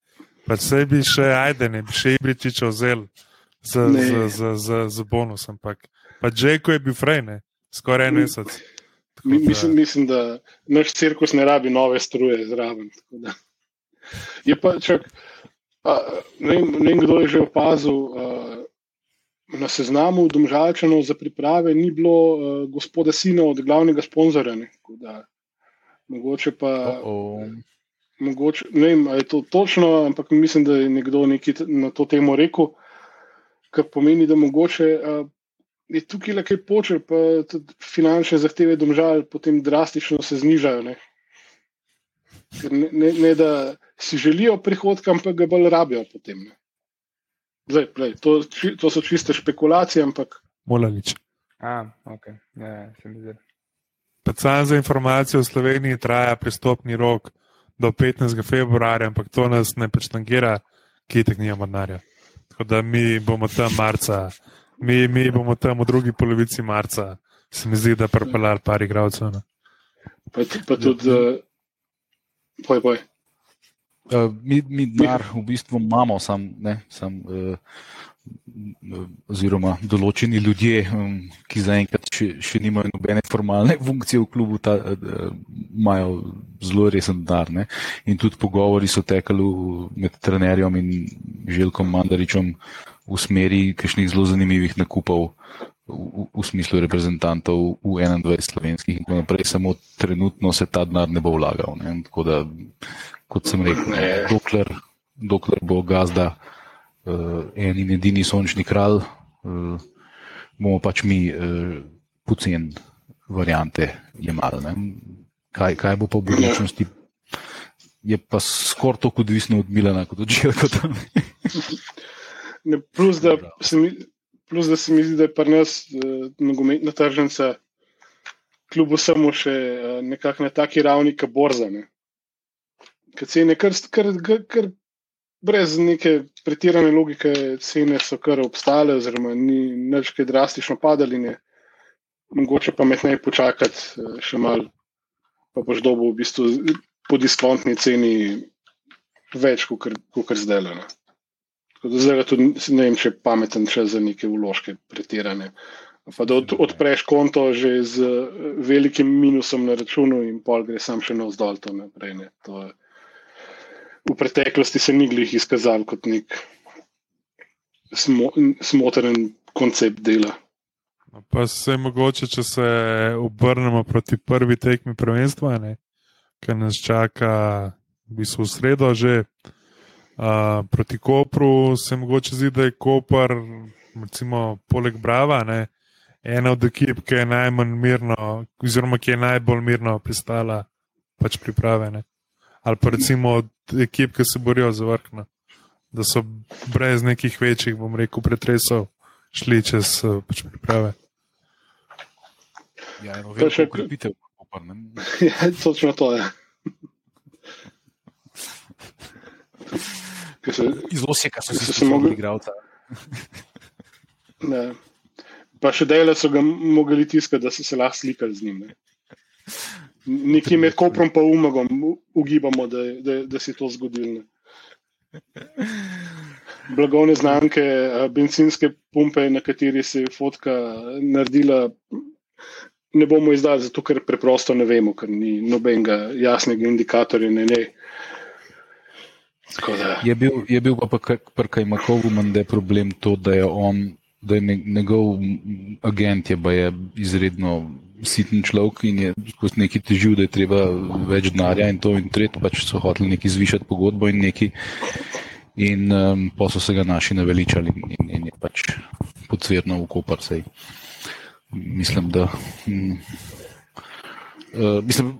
Pa vse bi še ajde, ne bi še Ibričiča vzel z, Ne. z, z, z, z bonus, ampak pa Čeko je bil frajne, skoraj en mesec. Tako da- mislim, mislim, da naš cirkus ne rabi nove struje zraven. Je pa, čak, a, ne, vem, ne vem, kdo je že opazil, a, na seznamu domžalčanov za priprave ni bilo a, gospoda Sina od glavnega sponzorja. Mogoče pa. O, Mogoče, ne vem, ali je to točno, ampak mislim, da je nekdo nekaj na to temo rekel, kar pomeni, da mogoče uh, je tukaj le kaj počel, pa tudi finančne zahteve domžal potem drastično se znižajo. Ne? Ker Ne, ne, ne da si želijo prihodka, ampak ga bolj rabijo potem. Ne? Zdaj, plej, to, či- to so čiste špekulacije, ampak Molalič. A, ok, ja, ja, sam za informacijo v Sloveniji traja pristopni rok do 15. februarja, ampak to nas ne prečtangira, ki tek nijamo denarja. Tako da mi bomo tam marca, mi, mi bomo tam v drugi polovici marca, se mi zdi, da prepeljali par igralcev. no. pa, pa tudi. Uh, poj, poj. Uh, mi, mi denar v bistvu imamo, sam, ne, sam, uh, oziroma določeni ljudje, um, ki zaenkrat še, še nimajo nobene formalne funkcije v klubu, ta, uh, imajo zelo resen denar. Ne. In tudi pogovori so tekali v- med trenerjem in Željkom Mandaričem v smeri kakšnih zelo zanimivih nakupov. V, v, v smislu reprezentantov v 21 slovenskih, in tako naprej, samo trenutno se ta denar ne bo vlagal. Ne. Tako da, kot sem rekel, Ne. dokler, dokler bo gazda uh, en in edini sončni kralj, uh, bomo pač mi uh, pocen variante jemali. Kaj, kaj bo pa v budućnosti? Je pa skoraj tako odvisno od Milana, kot od Žilka. plus, da se mi, plus, da se mi zdi, da je pri nas uh, nogometna tržnica kljub vsemu še uh, nekako na taki ravni, kot borzane. Cene, kar, kar, kar brez neke pretirane logike, cene so kar obstale, oziroma ni nič kaj drastično padali. Ne. Mogoče pa med naj počakati uh, še malo, pa boš dobil v bistvu po diskontni ceni več, kot kar zdaj le. Zdaj tudi ne vem, če je pameten še za neke vložke pretirane. Pa da od, odpreš konto že z eh, velikim minusom na računu in pol gre sam še navzdol to naprej. To je, v preteklosti se ni glih izkazal kot nek smo, smotrn koncept dela. No, pa se mogoče, če se obrnemo proti prvi tekmi prvenstva, ki nas čaka v bistvu v sredo že. Uh, proti Kopru se mogoče zdi, da je Koper, recimo, poleg Brava, ne, ena od ekip, ki je najmanj mirno, oziroma ki je najbolj mirno pristala pač priprave. Ne. Ali pa recimo od ekip, ki se borijo za vrh, no. da so brez nekih večjih, bom rekel, pretresov šli čez pač priprave. Ja, eno veliko ukrepitev, Koper. Ja, točno to je. Ja. Iz Osijeka so se vsi mogli igrati. Pa še dele so ga mogli tiskati, da so se lahko slikali z njim. Ne. Nekje med koprom in umagom ugibamo, da, da, da si to zgodilo. Blagovne znamke, benzinske pumpe, na kateri se je fotka naredila, ne bomo izdali, zato ker preprosto ne vemo, ker ni nobenega jasnega indikatorja. Ne, ne. Je bil, je bil pa pri Kajmakovu mende problem to, da je on, da je njegov agent je, je izredno sitni človek in je skozi neki težil, da je treba več denarja in to in tretjo, pač so hoteli neki zvišati pogodbo in neki. In um, pa so se ga naši naveličali in, in je pač podsverno v kopar sej. Mislim, da. Hm, Uh, mislim,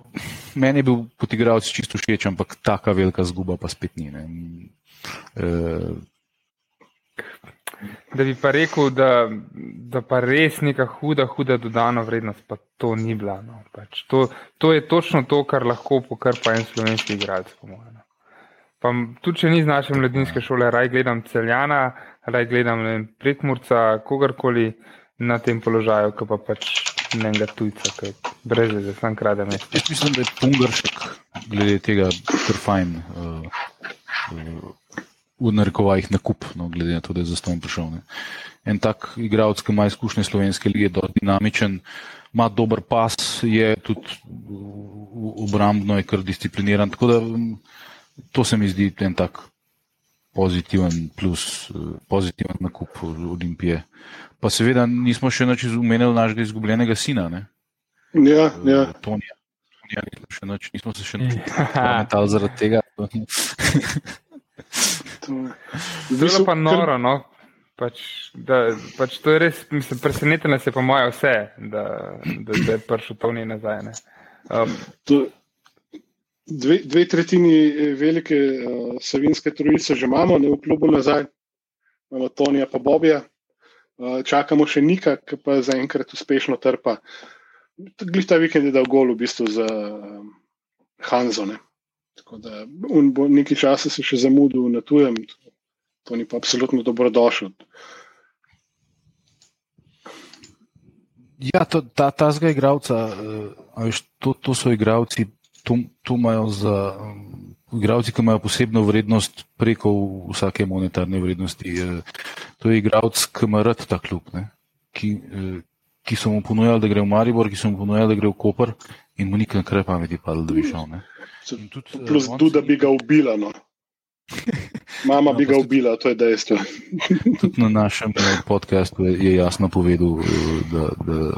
meni je bil kot igralec čisto všeč, ampak tako velika zguba pa spet ni. Uh, da bi pa rekel, da, da pa res neka huda, huda dodana vrednost, pa to ni bila. No. Pač to, to je točno to, kar lahko pokrpa en slovenski igralec, po mojem. No. Tudi, če ni z naše mladinske šole, raj gledam celjana, raj gledam prekmurca, kogarkoli na tem položaju, ki pa pač nekega tujca, ki brez veze, sam krade mesto. Jaz mislim, da je Pungaršek glede tega kar fajn. Uh, uh, V narekovajih na kup, no, glede na to, da je za ston prišel. Ne. En tak igralec, ki ima izkušnje slovenske lige, je dinamičen, ima dober pas, je tudi obrambno, je kar discipliniran. Tako da to se mi zdi en tak pozitiven plus, eh, pozitiven nakup Olimpije. Pa seveda nismo še nič izumeli našega izgubljenega sina. Ne? Ja, ja. Eh, Tonija. Tonija nismo, še nič, nismo se še nič pametali zaradi tega. Zelo pa noro, no. Pač, da, pač to je res, mislim, presenetilo se je po moje vse, da, da, da je prišel Toni nazaj. Um, to, dve, dve tretjini eh, velike uh, savinske trojice že imamo, ne v klubu nazaj, imamo Tonija pa Bobija. Uh, čakamo še Nika, ki pa zaenkrat uspešno trpa. Glej ta vikend je dal gol v bistvu za um, Hanzone. Tako da on bo nekaj časa se še zamudil na tujem, to ni pa absolutno dobrodošel. Ja, to, ta, ta zga igravca, uh, to, to so igravci to, to imajo za um, igravci, ki imajo posebno vrednost preko vsake monetarne vrednosti. Eh, to je igravc, ki ima rad ta klub, ne, ki, eh, ki so mu ponujali, da gre v Maribor, ki so mu ponujali, da gre v Koper in mu nikaj kraj pameti padlo, da bi šel. Ne. Tudi, eh, Plus tu, da bi ga ubila. No. Mama no, bi ga ubila, to je dejstvo. Tudi na našem podkastu je jasno povedal, da, da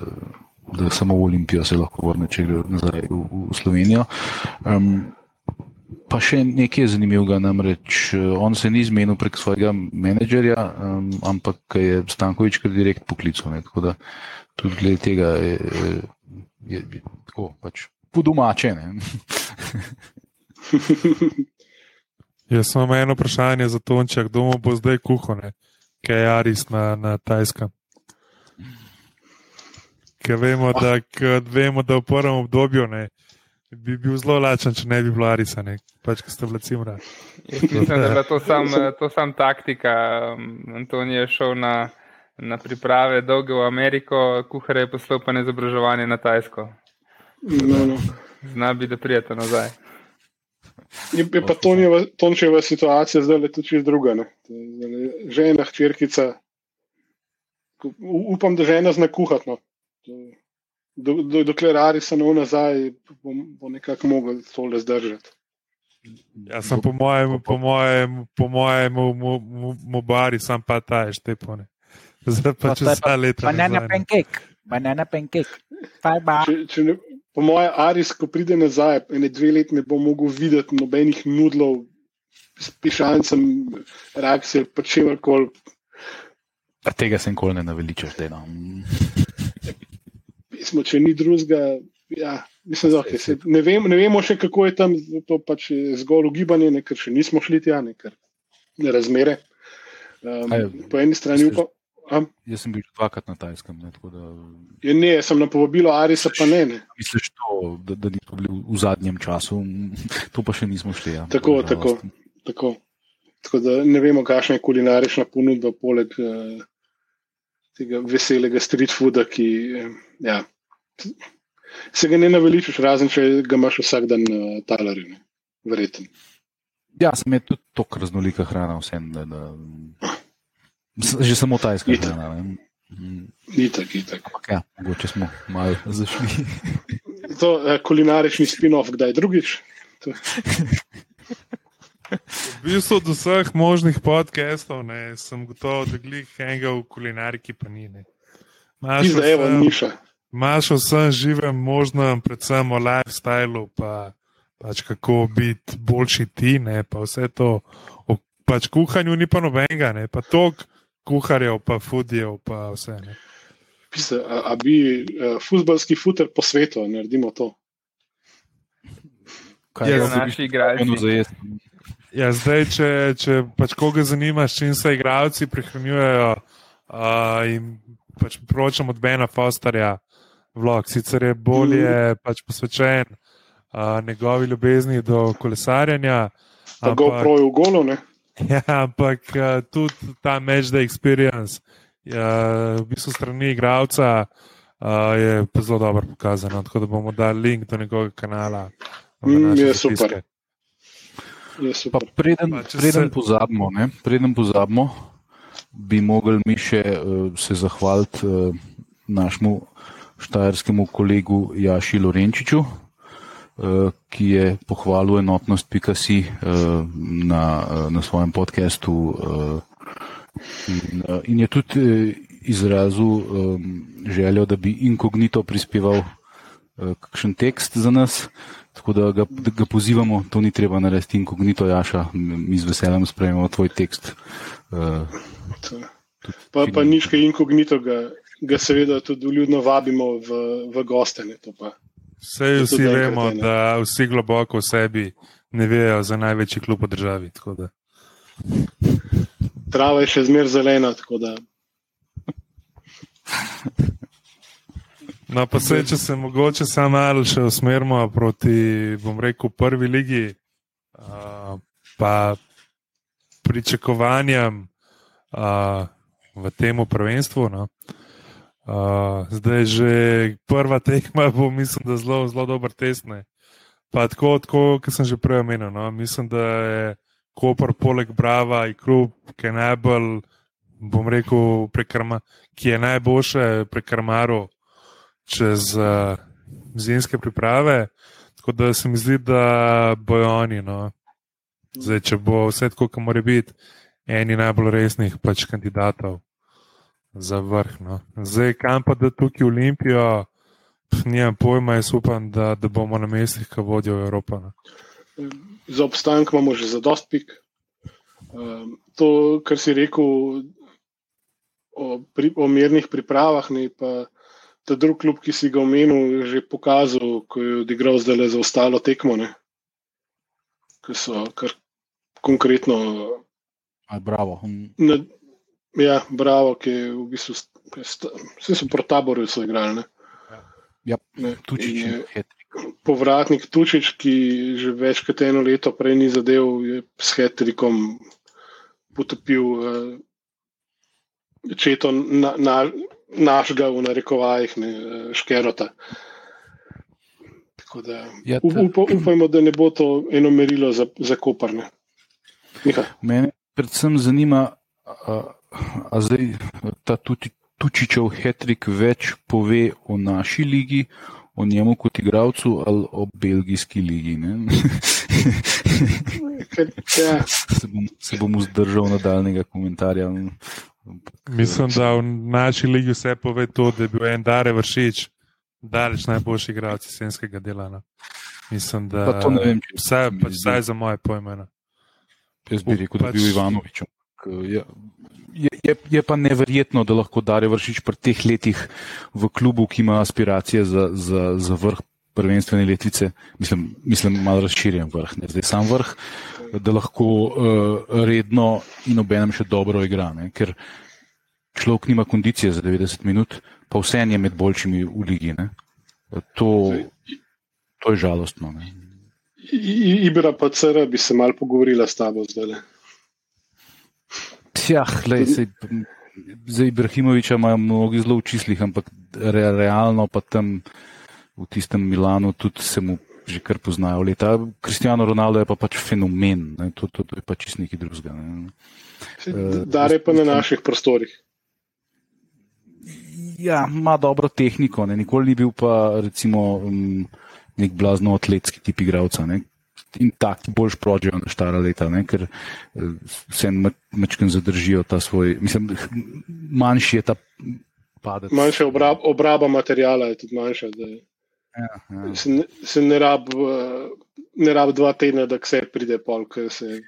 da samo v Olimpijo se lahko vrne, če gre nazaj v, v Slovenijo. Um, Pa še nekaj zanimivega, namreč on se ni zmenil prek svojega menedžerja, um, ampak je Stankovič kar direkt poklical. Ne, tako da tudi glede tega je, je, je tako pač po domače. Jaz imel eno vprašanje za Tonča, kdo bo zdaj kuhane, kaj je Aris na, na Tajskem. Ker vemo, da, vemo, da v prvem obdobju ne, bi bil zelo lačen, če ne bi bilo Arisa, ne, pač, ki ste vlaci mra. Mislim, da je to sam, to sam taktika. Antoni je šel na, na priprave dolge v Ameriko, kuhare je poslal pa na izobraževanje na Tajsko. No, no. Zna bi, da prijete nazaj. Je, je pa Tončeva situacija zdaj le tudi druga. Ne. Žena, hčerkica, upam, da žena zna kuhati. No. Do, do, dokler Ari se ne nazaj, bo, bo nekako mogel tole zdržati. Ja, sem po mojem, po mojem, po mojem, mu bari, sam pa ta je štepone. Zdaj pa če se leta. Banana pancake, banana pancake. Če, če ne, po mojem, Aris, ko pride nazaj, ene dve leti ne bo mogel videti nobenih nudlov s pišancem, reakcije, pa če koli. Tega sem kol ne naveličal, zdaj. No. Pismo, če ni drugega, ja, mislim, da okay, se, ne, vem, ne vemo še, kako je tam, to pač je zgolj ugibanje, ne, ker še nismo šli tja, ne, ker ne razmere. Um, je, po eni strani upam. Um, jaz sem bil dvakrat na Tajskem. Ne, da, je, ne, sem na povabilo Arisa, pa ne. ne. Misliš, to, da, da nismo bili v zadnjem času, to pa še nismo šli. Ja, tako, tako, tako. tako da ne vemo, kakšna je kulinarična ponudba, poleg uh, tega veselega street fooda, ki uh, ja, se ga ne naveličaš, razen če ga imaš vsak dan na uh, talarju. Verjetno. Ja, sem je tudi tako raznolika hrana, vsem. Da, da... Že samo. Ni tako, ni tako. Ampak ja, mogoče smo malo zašli. to je uh, kulinarični spin-off, kdaj drugič. V bistvu od vseh možnih podcastov ne, sem gotovo, da glih enega v kulinariki pa ni. Maš vsem živem možnem, predvsem o lifestylu, pa pač kako biti boljši ti, ne, pa vse to. O pač kuhanju ni pa nobenega, ne, pa tok kuharjev, pa fudijev, pa vse. Ne. Pisa, a, a bi uh, futbalski futer po svetu, naredimo to? Kaj je za naši igralci? Ja, zdaj, če, če pač koga zanima, s čim se igralci prihranjujejo, uh, in pač priporočam od Bena Fosterja vlog, sicer je bolje mm. pač posvečen uh, njegovi ljubezni do kolesarjanja. Pa ga uprojo v golo, ne? Ja, ampak uh, tudi ta match day experience, uh, v bistvu strani igralca, uh, je zelo dobro pokazano. Tako da bomo dali link do njegovega kanala. Mm, je super. Je super. Preden, pa, preden, se... pozabimo, ne, preden pozabimo, bi mogli mi še uh, se zahvaliti uh, našemu štajerskemu kolegu Jaši Lorenčiču. Eh, ki je pohvalil enotnost Pikasi eh, na, eh, na svojem podkastu. In, in je tudi izrazil željo, da bi inkognito prispeval kakšen tekst za nas. Tako da ga, da ga pozivamo, to ni treba narediti inkognito, Jaša, mi z veseljem sprejmemo tvoj tekst. Pa, pa nič kaj inkognito, ga, ga seveda tudi ljudno vabimo v, v gostene. Vse vsi vemo, da vsi globoko v sebi ne vejo za največji klub v državi. Trava je še zmeraj zelena. No, pa se, če se mogoče samo malo še usmerimo proti, bom rekel, prvi ligi, uh, pa pričakovanjem uh, v tem prvenstvu. No. Uh, zdaj že prva tekma bo, mislim, da zelo, zelo dober test. Ne. Pa tako, tako kot sem že prej omenil, no, mislim, da je Koper poleg Brava in Krup, ki je najbolj, bom rekel, prekrma, ki je najboljše prekrmaro čez uh, zimske priprave. Tako da se mi zdi, da bojo oni. No. Zdaj, če bo vse tako, kot mora biti, eni najbolj resnih pač kandidatov za vrh. No. Zdaj, kam pa da tukaj Olimpijo, nimam pojma, jaz upam, da, da bomo na mestih, ki vodijo Evropo. No. za obstanek imamo že za dost pik. Um, to, kar si rekel o, pri, o mirnih pripravah, ne pa ta drug klub, ki si ga omenil, je že pokazal, ko je odigral zdaj le za ostalo tekmo. Ne, ki so kar konkretno. Aj, bravo. Hm. Na, ja, bravo, ki je v bistvu. Vsi so proti taboru igrali. Ne? Ja, Ne, Tučič in je- povratnik Tučič, ki že več kot eno leto prej ni zadev, je s Hetrikom potopil uh, četo na, na, našega, v narekovajih, ne, eh, škerota. Tako Da, Ja, ta- up, upajmo, da ne bo to eno merilo za, za koparne. Miha, Mene predvsem zanima, a, a zdaj ta tuti, Tučičev hetrik več pove o naši ligi, o njemu kot igravcu ali o belgijski ligi. ne? ja, se, bom, se bom vzdržal nadaljnega komentarja. Mislim, da v naši ligi vse pove to, da je bil en Dare vršič, daleč najboljši igralec jesenskega dela. No. Mislim, da Pa to ne vem, če vsaj, se mi pač zdi. vsaj za moje pojme. No. Jaz bi rekel, da je Pač- bil Ivanovič. ampak, Je, je, je, pa neverjetno, da lahko Dare vršič pri teh letih v klubu, ki ima aspiracije za, za, za vrh prvenstvene letvice, mislim, mislim malo razširjen vrh, ne zdaj sam vrh, da lahko uh, redno in obenem še dobro igra. Ne? Ker človek nima kondicije za 90 minut, pa vse je med boljšimi v ligi. Ne? To, to je žalostno. Ne? Ibra pa CR bi se mal pogovorila s tabo zdaj. Ja, lej, sej, za Ibrahimoviča imajo mnogi zelo v čislih, ampak re, realno pa tam v tistem Milanu tudi se mu že kar poznajo leta. Kristijano Ronaldo je pa pač fenomen, ne, to, to, to je pač čist nekaj drugega. Ne. Dare pa na naših prostorih. Ja, ima dobro tehniko, ne. nikoli ni bil pa recimo nek blazno atletski tip igralca. Ne. In taki bolj šprožijo na štara leta, ne, ker eh, se mečken zadržijo ta svoj, mislim, manjši je ta padec. Manjša obrab, obraba materijala je tudi manjša. Da Ja, ja. se ne, se ne rab, eh, ne rab dva tedna, da se pride pol, ker se,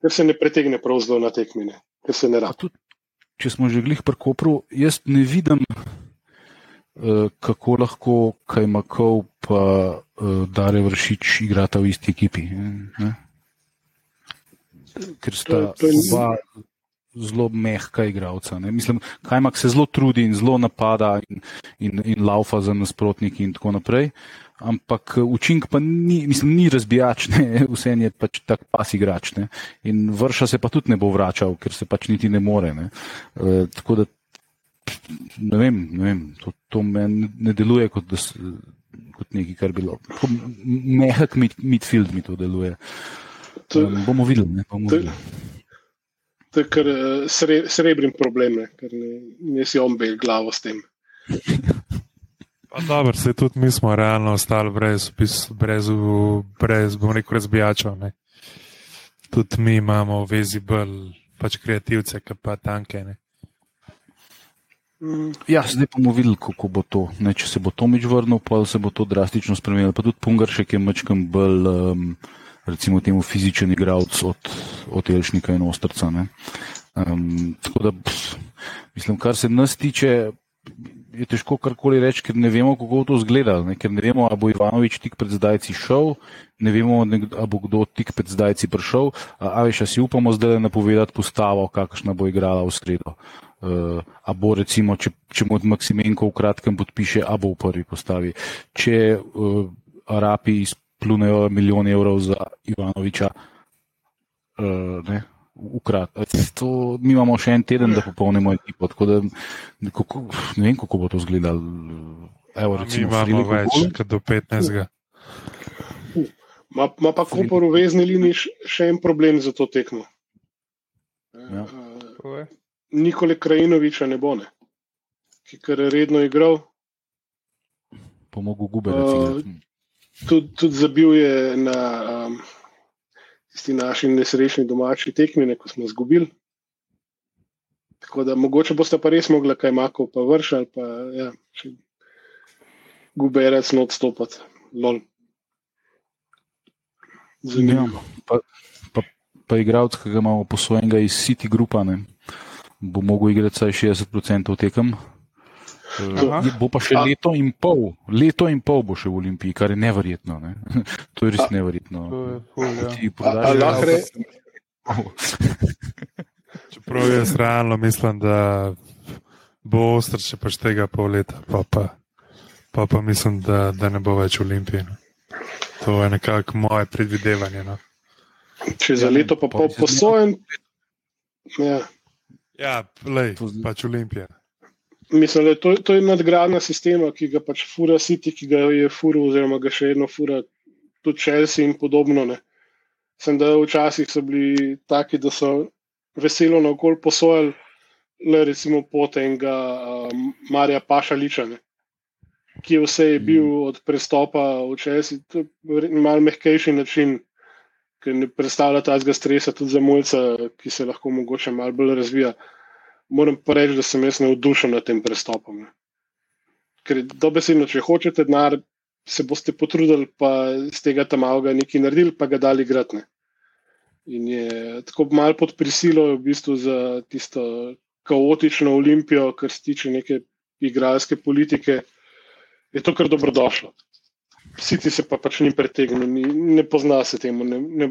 ker se ne pretegne prav zelo na tekmine, ker se ne rab. tudi, če smo že glih pri Kopru, jaz ne vidim, kako lahko Kajmakov pa eh, Dare Vršič igrata v isti ekipi. Ne? Ker sta oba zelo mehka igralca. ne. Mislim, Kajmak se zelo trudi in zelo napada in, in, in laufa za nasprotniki in tako naprej. Ampak eh, učink pa ni, mislim, ni razbijač, ne? vse je pač tak pas igrač. Ne? In vrša se pa tudi ne bo vračal, ker se pač niti ne more. Ne? E, tako da ne vem, ne vem to, to meni ne deluje kot, da, kot nekaj, kar bi bilo. Tako Mehak mid, midfield mi to deluje. To, Um, bomo videli. Ne, bomo to- videli. to je kar eh, sre, srebrin problem, ne, ker ne, ne si ombe glavo s tem. Pa dobro, se tudi mi smo realno ostali brez, brez, v- brez bom rekel, razbijačev. Ne. Tudi mi imamo v vezi bolj pač kreativce, ki pa tanke. Ne. Mm, Ja, zdaj bomo videli, kako bo to. Ne, če se bo Tomič vrnil, pa se bo to drastično spremenilo. Pa tudi Pungaršek je mečkam bolj, um, recimo, temu fizičen igralec od, od Elšnika in Ostrca. Um, tako da, pff, mislim, kar se nas tiče, je težko karkoli reči, ker ne vemo, kako bo to izgledalo. Ne? Ker ne vemo, ali bo Ivanovič tik pred zdajci šel, ne vemo, ali bo kdo tik pred zdajci prišel. A, a veš, a si upamo zdaj napovedati postavo, kakšna bo igrala v sredo. Uh, a bo recimo, če, če mu od Maksimenko v kratkem podpiše, a bo v prvi postavi. Če uh, Arapi izplunejo milijon evrov za Ivanoviča, uh, ne, v krat, to, mi imamo še en teden, da popolnimo ekipo. Tako da ne, kako, ne vem, kako bo to izgledalo. Evo, Mi recimo, imamo Friliko več kot do 15. Ma, ma pa Kopor v vezni liniji še en problem za to tekmo. Ja. Eh, je. Nikole Krajinoviča ne bo, ne. ki kar je redno igral. Pomogel gube. Uh, Tudi, tudi zabil je na um, tisti naši nesrečni domači tekmi, ne, ko smo izgubili. Tako da mogoče boste pa res mogli kaj mako pa vršiti, ali pa ja, guberec not stopati. Lol. Zanimivo. pa, pa, pa igralec, ki ga imamo posojenega iz City Grupa, ne, bo mogel igrati vsaj 60% tekem. Aha. Bo pa še leto in pol, leto in pol bo še v Olimpiji, kar je neverjetno. Ne? To je res neverjetno. To je ful, ja. Čeprav jaz realno mislim, da bo ostar še pač tega pol leta, pa pa, pa, pa mislim, da, da ne bo več v Olimpiji. No. To je nekako moje predvidevanje. No. če za leto pa pol posojen. Ja. Ja, z- pač Olimpija. Mislim, da to, to je nadgradnja sistema, ki ga pač fura City, ki ga je fura, oziroma ga še vedno fura tudi Chelsea in podobno. Ne. Sem da včasih so bili taki, da so veselo na okolje posojali, le recimo pot enega um, Marija Pašaliča, ne, ki je vse je bil od prestopa v Chelsea, to je verjetno malo mehkejši način, ker ne predstavlja tazga stresa tudi za mulca, ki se lahko mogoče malo bolj razvija moram pa reči, da sem jaz navdušen nad tem prestopom. Ne. Ker dobesedno, če hočete denar, se boste potrudili, pa z tega tam avga nekaj naredili, pa ga dali gratne. In je tako malo pod prisilo, v bistvu za tisto kaotično olimpijo, kar se tiče neke igralske politike, je to kar dobrodošlo. Vsi ti se pa pač ni pretegnil, ni, ne pozna se temu, ne, ne,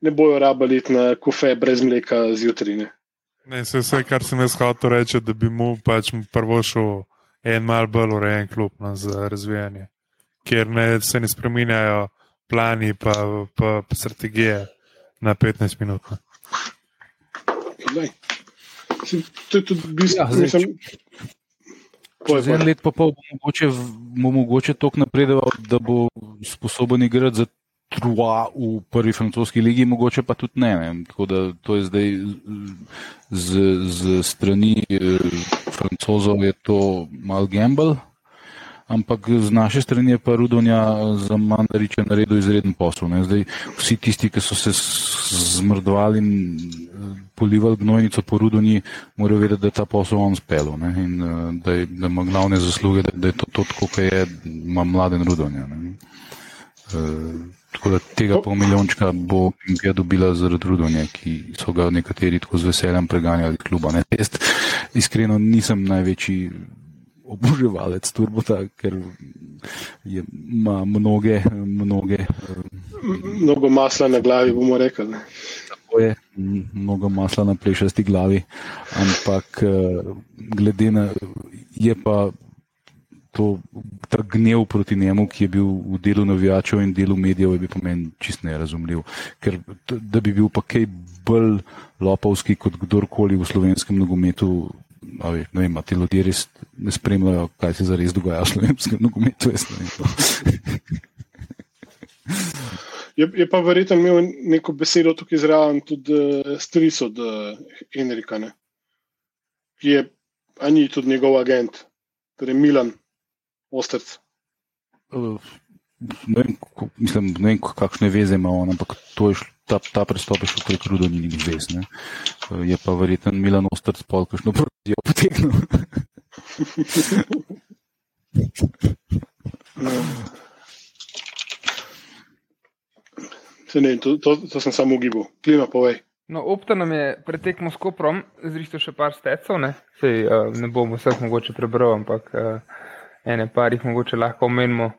ne bojo rabali iti na kofe brez mleka zjutraj. ne. Ne, vse, vse, kar sem jaz hotel reči, da bi mu pač prvo šel en mal bolj urejen klub no, za razvijanje, kjer ne, se ne spreminjajo plani pa, pa, pa strategije na 15 minut. no. Mislim, To je tudi bistvo. Ja, mislim, Čez en let pa pol bo mogoče, bo mogoče toliko napredoval, da bo sposoben igrati za Trua v prvi francoski ligi, mogoče pa tudi ne. ne. Tako da to je zdaj z, z strani eh, francozov je to mal gamble, ampak z naše strani je pa Rudonja za Mandariča naredil izreden posel. Ne. Zdaj vsi tisti, ki so se zmrdovali in eh, polivali gnojnico po Rudonji, morajo vedeti, da je ta posel on spelo ne, in eh, da, je, da ima glavne zasluge, da, da je to, to tako, kot je, ima mladen Rudonja. Ne. Uh, tako da tega pol milijončka bo Olimpija dobila zaradi Rudonja, ki so ga nekateri tako z veseljem preganjali kluba. Ne. Jaz iskreno nisem največji oboževalec Turbota, ker je, ima mnoge, mnoge uh, Mnogo masla na glavi, bomo rekli. Tako je, mnogo masla na plešasti glavi, ampak eh, glede na, je pa to, ta gnev proti njemu, ki je bil v delu navijačev in delu medijev, je bil po meni čist nerazumljiv. Ker da bi bil pa kaj bolj lopovski kot kdorkoli v slovenskem nogometu. A veš, Ne vem, ti ljudje res ne spremljajo, kaj se zares dogaja v slovenskem nogometu. Je, je pa verjetno imel neko besedo tukaj zraven tudi uh, stric od uh, Enrika, ne? ki je, a ni tudi njegov agent, torej Milan Ostrc. Uh, ne vem, kako- mislim, ne vem, kakšne veze ima on, ampak to je šlo, ta, ta prestop je šel prek Rudoninih vez. Ne. Je pa verjeten Milan Ostrc pol, kakšno prodijo potegnil. No. Se ne, to, to, to sem samo ugibal. Klima, povej. No, Opta nam je pretekmo s Koprom, zrihtel še par stecov, ne, Sej, uh, ne bom vseh mogoče prebral, ampak uh, ene par jih mogoče lahko omenimo,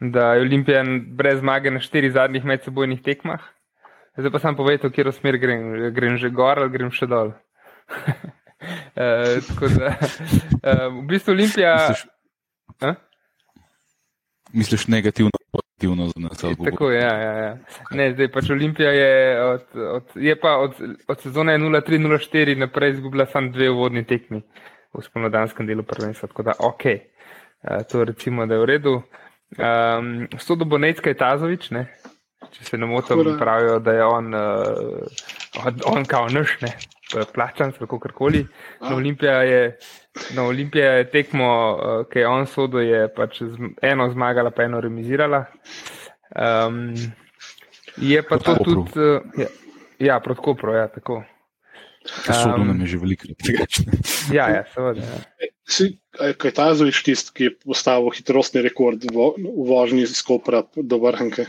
da je Olimpija brez zmage na štirih zadnjih medsebojnih tekmah. Zdaj pa sam povedal, v katero smer grem, grem že gor ali grem še dol. uh, tako da, uh, v bistvu Olimpija. Misliš, A? misliš negativno, pozitivno za nas? bo- Tako je, ja, ja, ja. Ne, zdaj pač Olimpija je od, od, je pa od, od sezone 0-3-0-4 naprej izgubila samo dve uvodni tekmi v spomladanskem delu prvenstva, tako da ok, uh, to recimo, da je v redu. Um, Sodo Bonecka je Tazovič, ne? Če se ne motim, pravijo, da je on, uh, on, on kao naš, ne, plačan, ali kakorkoli. Na Olimpija je, na Olimpija je tekmo, uh, ki je on sodo, je pač z, eno zmagala, pa eno remizirala. Um, je pa Proti to Kopru. tudi, uh, ja, ja, proti Kopru, ja, tako. Um, nam je že veliko drugačne. Ja, ja, seveda. Ja. Si, a je Kajtazovič tisti, ki je postavil hitrostni rekord v, v vožnji iz Kopra do Vrhanke?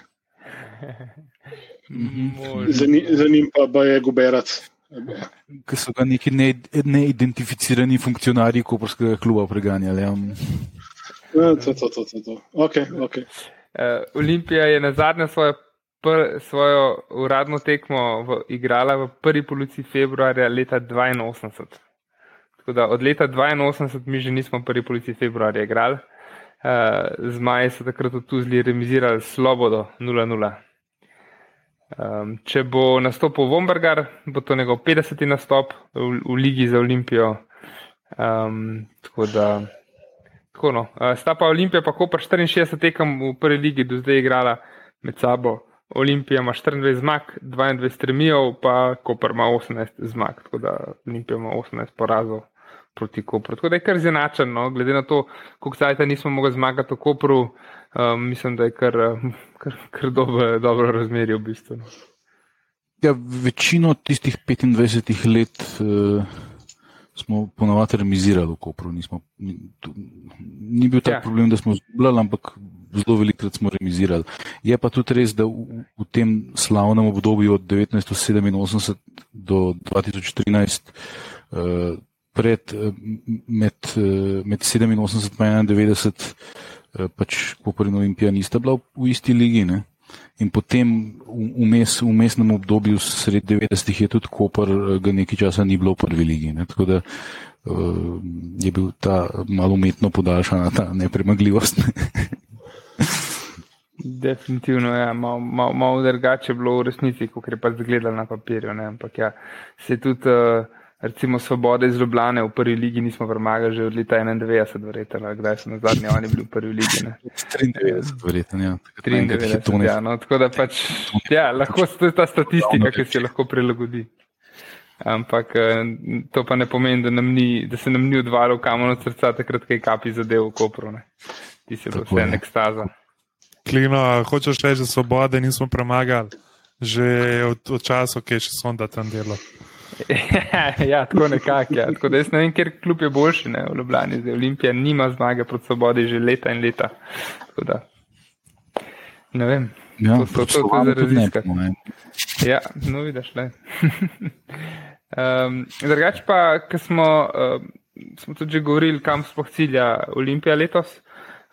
Za, ni- za njim pa, pa je Guberac. Ker so ga neki ne- neidentificirani funkcionarji Koperskega kluba preganjali. ja. To, to, to, to, to. Okay, okay. Uh, Olimpija je na zadnje svojo, pr, svojo uradno tekmo v, igrala v prvi polovici februarja leta 82. Tako da od leta 82 mi že nismo v prvi polovici februarja igrali. Uh, Zmaji so takrat v Tuzli remisirali s Slobodo 0-0. Um, če bo nastopil Vombergar, bo to njegov 50. nastop v, v Ligi za Olimpijo. Um, tako da Tako no. Uh, sta pa Olimpija, pa Koper 64 tekem v prvi ligi do zdaj igrala med sabo. Olimpija ima 24 zmag, 22 stremijo, pa Koper ima 18 zmag, tako da Olimpija ima 18 porazov proti Kopru. Tako da je kar zanačen, no? glede na to, koliko sajta nismo mogli zmagati v Kopru, um, mislim, da je kar, um, kar, kar dobro, dobro razmerje v bistvu. no. Ja, večino tistih 25 let uh, smo ponovadi remizirali v Kopru. Nismo, ni, tu, ni bil tak ja. problem, da smo zgubljali, ampak zelo velikokrat smo remizirali. Je pa tudi res, da v, v tem slavnem obdobju od 1987 do 2013, uh, pred, eh, med, eh, med 87 in 91, eh, pač Koper in Olimpija nista bila v, isti ligi. Ne? In potem vmes- v mestnem obdobju, sred 90-ih, je tudi Koper, ga nekaj časa ni bilo v prvi ligi. Ne? Tako da uh, je bil ta malo umetno podaljšana ta nepremagljivost. Ne? Definitivno je ja, malo mal, mal drugače bilo v resnici, kot je pač izgledalo na papirju. Ne? Ampak ja, se tudi, uh, recimo, svobode iz Ljubljane v prvi ligi nismo premagali že od leta 91, verjetno, kdaj so na zadnje oni bili v prvi ligi. Ne? 93, verjetno. Ja. Takrat naenkrat 93, hitone- ja, no, tako da pač, ja, lahko to je ta statistika, ki se lahko prilagodi. Ampak eh, to pa ne pomeni, da, nam ni, da se nam ni odvalil kamen od srca, takrat, ko je kapi zadev v Kopru. Ne. Ti se bo vse je. ekstaza. Klino, hočeš reči, da svobode nismo premagali, že od, od časa, ki je še sonda tam delo. ja, tako nekako. Ja. Tako da jaz ne vem, ker klub je boljši ne, v Ljubljani. Zdaj Olimpija nima zmage proti svobodi že leta in leta. Tako da, ne vem. Ja, To so- to- to za raziskati. Ja, no vidiš, le. um, drugač pa, ker smo, um, smo tudi že govorili, kam sploh cilja Olimpija letos.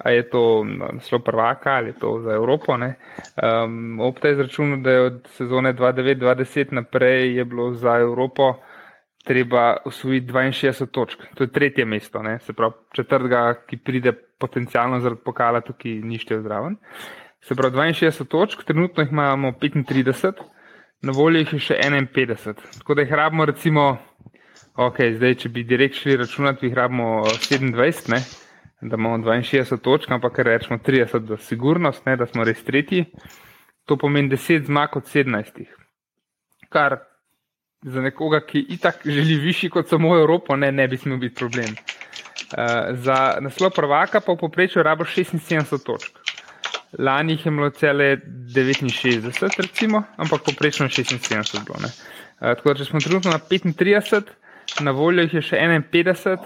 A je to naslov prvaka ali je to za Evropo? Um, Opta je izračunal, da je od sezone 2009-2010 naprej je bilo za Evropo treba usvojiti 62 točk. To je tretje mesto, ne? se pravi četrtega, ki pride potencialno zaradi pokala, tukaj ni štev zraven. Se pravi 62 točk, trenutno jih imamo 35, na voljo jih je še 51. Tako da jih rabimo, recimo, ok, zdaj, če bi direkt šli računati, jih rabimo 27, ne? Da imamo 62 točk, ampak rečemo 30 za sigurnost, ne? da smo res tretji. To pomeni 10 zmag od 17. Kar za nekoga, ki itak želi višji kot samo Evropo, ne, ne bi smel biti problem. Uh, za naslov prvaka pa v povprečju rabo 76 točk. Lani jih je bilo cele 69, recimo, ampak poprečno 76 bilo. Uh, tako da, če smo trenutno na 35, na voljo jih je še 51,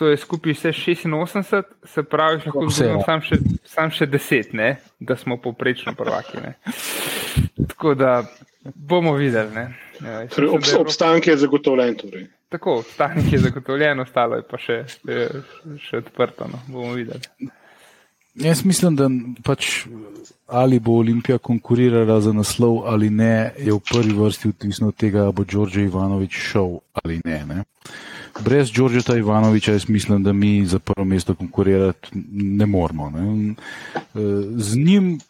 to je skupaj vse 86, se pravi, lahko zgubimo sam, še- sam še 10, ne? da smo poprečno prvaki. Ne? Tako da bomo videli. Ne? Ja, Torej, je Evropa- obstanek je zagotovljen. Torej. Tako, stanek je zagotovljen, ostalo je pa še, še, še odprto. No. Bomo videli. Jaz mislim, da pač ali bo Olimpija konkurirala za naslov ali ne, je v prvi vrsti odvisno od tega, ali bo Đorđe Ivanovič šel ali ne. ne. Brez Đorđeta Ivanoviča jaz mislim, da mi za prvo mesto konkurirati ne moramo. Ne. Z njim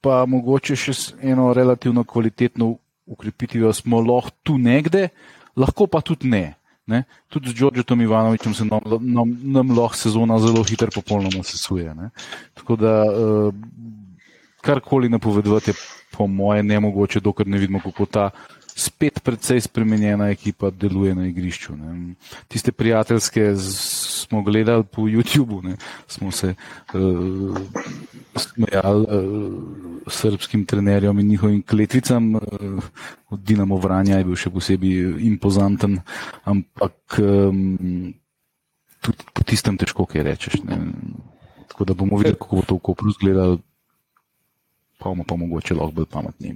pa mogoče še eno relativno kvalitetno ukrepitvijo smo lahko tu nekde, lahko pa tudi ne. Ne? Tudi z Đorđetom Ivanovičem se nam, nam, nam lahko sezona zelo hitro popolnoma sesuje. Ne? Tako da uh, karkoli napovedovati je po moje nemogoče, dokler ne vidimo, kako ta spet precej spremenjena ekipa deluje na igrišču. Ne? Tiste prijateljske smo gledali po YouTubu, ne? smo se uh, smejali uh, srpskim trenerjem in njihovim kletvicam. Uh, od Dinamo Vranja je bil še posebej impozanten, ampak um, tudi po tistem težko kaj rečeš. Ne? Tako da bomo videli, kako bo to v Kopru izgledalo, pa bomo pa mogoče lahko bolj pametni.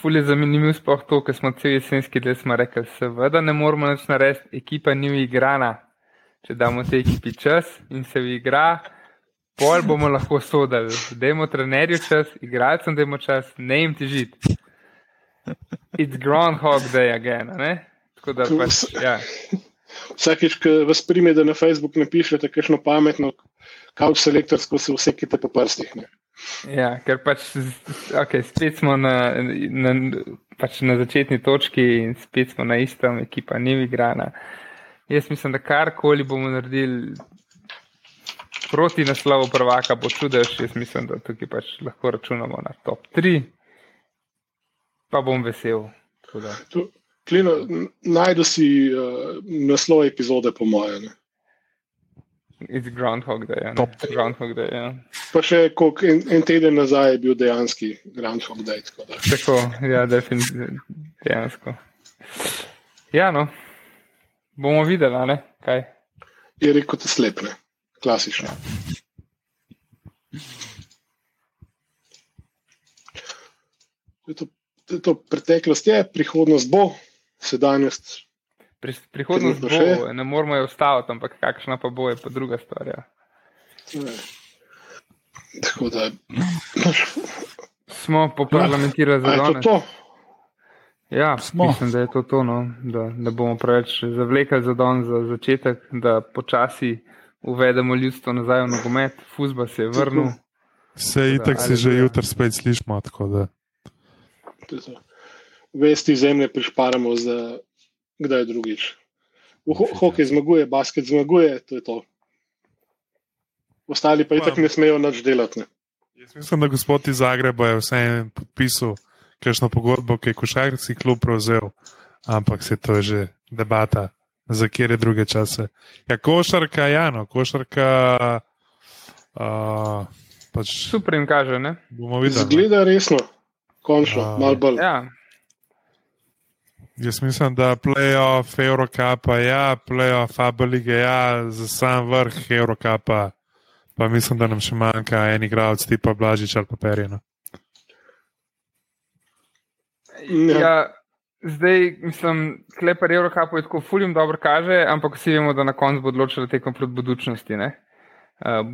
Ful je zanimivo sploh to, ker smo cel jesenski del rekli, seveda ne moramo nič narediti, ekipa ni igrana. Če damo tej ekipi čas in se igra, pol bomo lahko sodali. Dajmo trenerju čas, igralcem dajmo čas, ne jim težiti. It's Groundhog Day again, ne? Tako da pač, ja. Vsakič, ko vas prime, da na Facebook ne pišete kakšno pametno, kauč selektorsko se vsekite po prstih. Ne? Ja, ker pač okay, spet smo na, na, pač na začetni točki in spet smo na istem, ekipa ni igrana. Jaz mislim, da karkoli bomo naredili proti naslovu prvaka, bo čudež. Jaz mislim, da tukaj pač lahko računamo na top 3, pa bom vesel. Klino, najdu si uh, naslov epizode, po mojem. It's Groundhog Day. Ja, Groundhog Day ja. Pa še kolik, en, en teden nazaj je bil dejanski Groundhog Day. Tako, tako ja, definitivno. Dejansko. Ja, no. Bomo videli, ne? kaj. Je rekel, te slepne. Klasično. To, to, to preteklost je, prihodnost bo, sedanjost Pri, prihodnost bo, še? ne moramo jo ustaviti, ampak kakšna pa bo, je pa druga stvar. Ja. Tako da. Smo poparlamentirali za danes. To? Ja, Smo. mislim, da je to tono, da ne bomo preveč zavlekali za dan za začetek, da počasi uvedemo ljudstvo nazaj v nogomet, fuzba se je vrnil. Se je itak se že jutr spet slišmo, tako da. Vesti zemlje prišparamo za kdaj drugič. Ho hokej zmaguje, basket zmaguje, to je to. Ostali pa itak ne smejo nič delati. Ne. Jaz mislim, da gospod iz Zagreba je vseeno podpisal kakšno pogodbo, ki je košarkarski klub prevzel, ampak se to je že debata, za kjer je druge čase. Ja, košarka, ja, no, košarka. Uh, pač, Super jim kaže, ne? Bomo videli. Zgleda resno, končno, uh, malo bolj. Ja. Jaz mislim, da playoff Eurocapa, ja, playoff Abu Leige, ja, za sam vrh Eurocapa, pa mislim, da nam še manjka en igralec tipa Blažič ali Paperino. Ja. ja, zdaj mislim, klepar Eurocapu je tako fuljum dobro kaže, ampak vsi vemo, da na koncu bo odločila tekom proti budučnosti. Uh,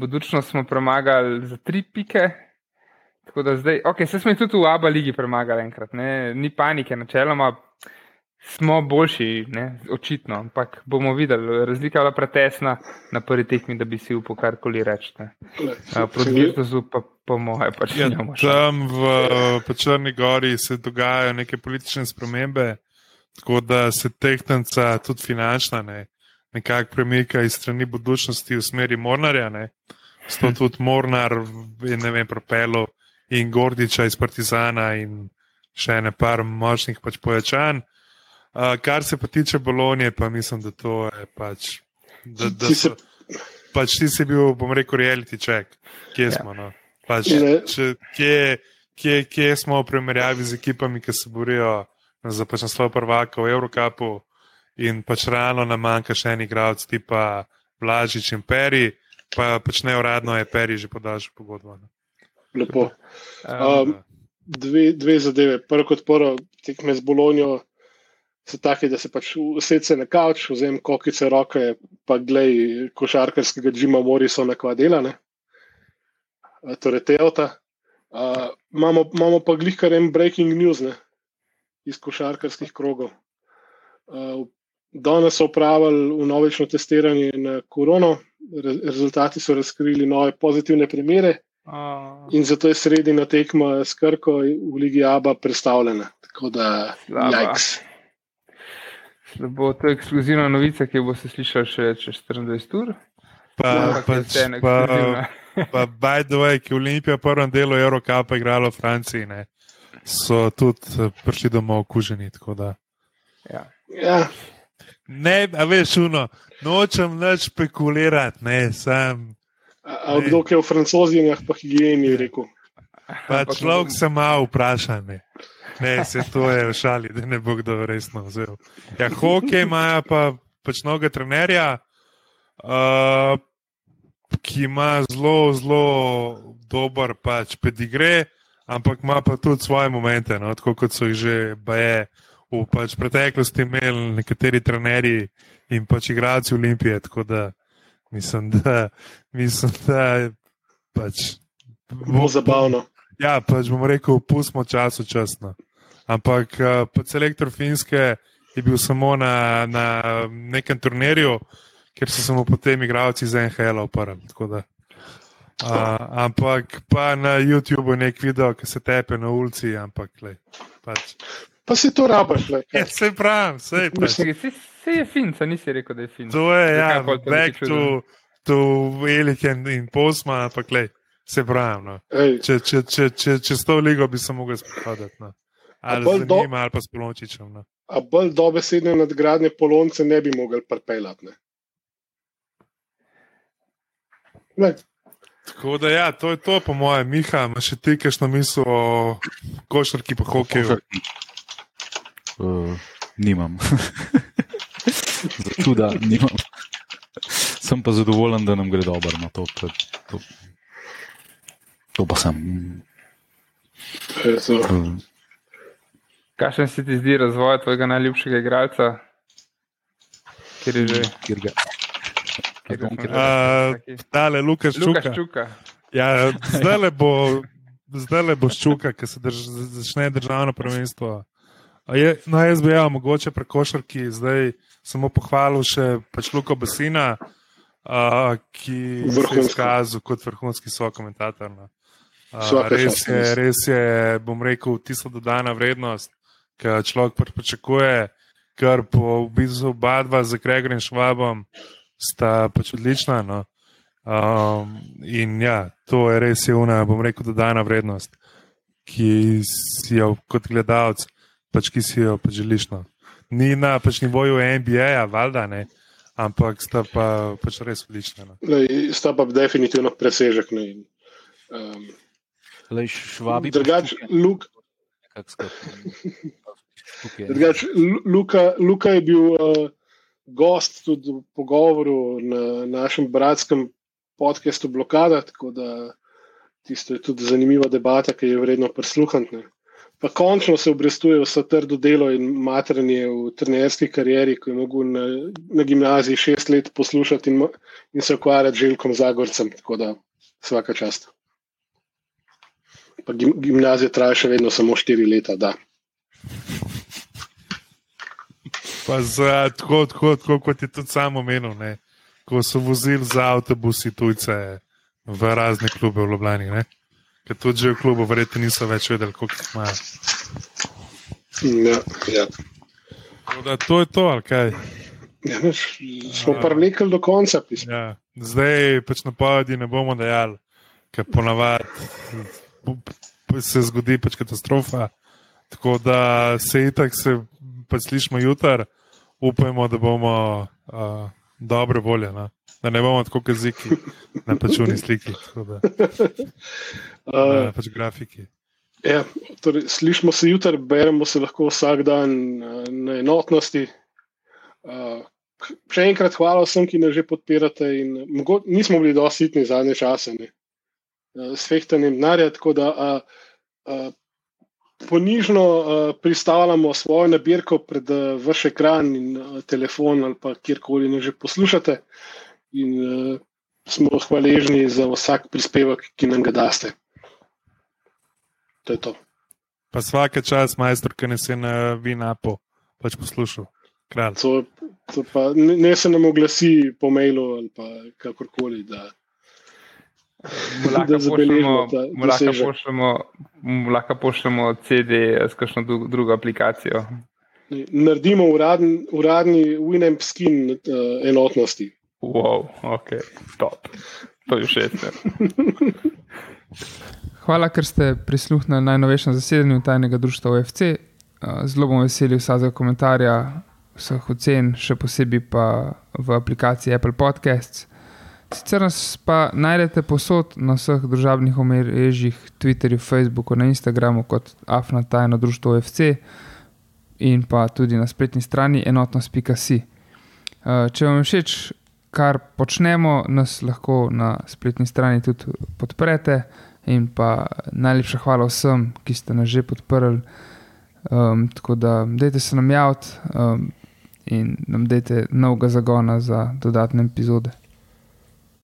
budučnost smo premagali za tri pike. Tako da zdaj, ok, se smo tudi v Abu Leigi premagali enkrat, ne? ni panike, načeloma smo boljši, ne? očitno, ampak bomo videli, razlika je bila pretesna na prvi tekmi, da bi si upal karkoli reči. Proti Virtuzu pa po moje pač ja, ne moremo. Tam v Črni gori se dogajajo neke politične spremembe, tako da se tehtanca tudi finančna ne, nekako premika iz strani budučnosti v smeri Mornarja. Ne. Sto tudi Mornar in ne vem, propelo in Gordiča iz Partizana in še ne par močnih pač pojačanj. Uh, kar se pa tiče Bolonije, pa mislim, da to je pač. Da, da so, pač ti si bil, bom rekel, reality check, kje ja. smo. No? Pač, če, kje, kje, kje smo v primerjavi z ekipami, ki se borijo za pač naslov prvaka v Evropi, in pač realno nam manjka še en igralec, tipa Blažič in Peri, pa pač ne uradno je Peri že podaljšal pogodbo. No? Lepo. Um, dve, dve zadeve. Prvo kot prvo, tekme z Bolonijo so taki, da se pač usede na kavč, vzem kokice roke, pa glej košarkarskega Džima Morrisona kva dela, ne? torej Teota. Uh, imamo, imamo pa glih kar en breaking news ne? iz košarkarskih krogov. Uh, danes so upravili v novično testiranje na korono, Re, rezultati so razkrili nove pozitivne primere. Uh. In zato je sredina tekma s Krko v Ligi Aba predstavljena. Tako da, jajks. Da bo to ekskluzivna novica, ki bo se slišala še čez 24 ur. Pa, pač, pa, pa, by the way, ki je Olimpija v prvem delu Eurocapa igrala v Franciji, ne, so tudi eh, prišli domov okuženi. Ja. Ja. Ne, a veš, uno, nočem več špekulirati, ne, sam. A kdo je v francozijah, pa higieni rekel? Pa človek se malo vpraša, ne. Ne, se to je v šali, da ne bo kdo resno vzel. Ja, hokej ima pa pač mnogo trenerja, uh, ki ima zelo, zelo dober pač pedigre, ampak ima pa tudi svoje momente, no, tako kot so jih že baje v pač preteklosti imeli nekateri trenerji in pač igralci Olimpije. Tako da mislim, da, mislim, da pač, Bo zabavno. Ja, pač bom rekel, pustimo čas v časno. Ampak uh, selektor Finske je bil samo na, na nekem turnirju, ker so se mu potem igralci za NHL oprli. Uh, ampak pa na YouTubu je nek video, ki se tepe na ulici. Ampak, lej, pač. Pa si to rabaš, le. Ja, se pravi, se pravi. Se je fin, se nisi rekel, da je fin. To je, ja, back to, to Elik in, in Postma, ampak lej, se pravi. No. Ej, Če, če, če, če, če s to ligo bi se mogel spopadati. No. Ali bolj z do- njima, ali pa s Polončičem. No. a bolj dobesedne nadgradnje polonce ne bi mogli pripeljati. ne. Ne, Tako da, ja, to je to, po mojem, Miha, imaš še ti, kajšno misel o košarki pa hokeju. Uh, nimam. Za čuda nimam. Sem pa zadovoljen, da nam gre dobro. No, to, to, to, to pa sem. Uh, Kakšen se ti zdi razvoj tvojega najljubšega igralca? Ker je že. kjer ga. Kjer kjer- že- Uh, Tale, Lukaš Lukaš Čuka. Čuka. Ja, zdaj le bo, zdaj le bo ščuka, ki se drž, začne državno prvenstvo. A Je, no, jaz bi ja, mogoče pri košarki zdaj samo pohvalil še pač Luko Basina, uh, ki se je izkazal kot vrhunski sokomentator. No. Uh, res, je, res. res je, bom rekel, tisto dodana vrednost, ki človek pač pričakuje, ker po v bistvu oba dva z Gregorjem Švabom sta pač odlična. No. Um, in ja, to je res je una, bom rekel, dodana vrednost, ki si jo kot gledalec, pač ki si jo pač želiš. No. Ni na pač nivoju NBA, valjda ne, ampak sta pa pač res odlična. No. Lej, sta pa definitivno presežek. Ne. in, Um, Lej, švabi. drugač, Luk, nekako Štuke. drugač, Lu- Luka, Luka je bil uh, gost tudi v pogovoru na našem bratskem podkastu Blokada, tako da tisto je tudi zanimiva debata, ki je vredno prisluhniti. Pa končno se obrestuje vse trdo delo in matranje v trenerski karieri, ko je mogel na, na gimnaziji šest let poslušati in, in se ukvarjati z Željkom Zagorcem. Tako da vsaka čast. Pa gim, gimnazija traja še vedno samo štiri leta. Da. Pa za, tako, tako, tako kot je tudi sam omenil, ne, ko so vozili za avtobusi tujce v razne klube v Ljubljani. Ne. Ker tudi že v klubu, verjetno niso več vedeli, koliko jih imajo. Ja, ja. Da To je to, ali kaj. Ja, veš, smo pa vlekli do konca. pismo. Ja. Zdaj pač napovedi ne bomo dejali, ker ponavadi se zgodi pač katastrofa. Tako da se itak se pač slišimo jutr, upajmo, da bomo uh, dobre volje, no? da ne bomo tako kaziki na pačuni sliki, da, Uh, na pač grafiki. ja, torej, slišimo se jutri, beremo se lahko vsak dan na enotnosti. Uh, še enkrat hvala vsem, ki nas že podpirate. In, mogo, nismo bili dosti sitni zadnje čase ne. s fehtanjem denarja, tako da uh, uh, ponižno uh, pristavljamo svojo nabirko pred uh, vaš ekran in uh, telefon ali pa kjerkoli nas že poslušate. In uh, smo hvaležni za vsak prispevek, ki nam ga daste. To je to. Pa vsake čas, majster, ki ne se na vinapo, pač poslušal. Kralj. To, to pa, ne, ne se nam oglasi po mailu ali kakorkoli. Da, da zabeležimo lahko pošljemo, pošljemo CD s kakšno dru- drugo aplikacijo. naredimo uradni, uradni Winamp skin uh, enotnosti. Wow, ok, top. To je všeč. ne. Hvala, ker ste prisluhnili najnovejšemu zasedanju tajnega društva OFC. Eh, Zelo bom vesel vsakega komentarja, vseh ocen, še posebej pa v aplikaciji Apple Podcasts. Sicer nas pa najdete posod na vseh družabnih omrežjih, Twitterju, Facebooku, na Instagramu kot Afna tajno društvo OFC in pa tudi na spletni strani enotnost.si. Eh, Če vam je všeč, kar počnemo, nas lahko na spletni strani tudi podprete In pa najlepša hvala vsem, ki ste nas že podprli. Um, tako da, dajte se nam javiti um, in nam dajte novega zagona za dodatne epizode.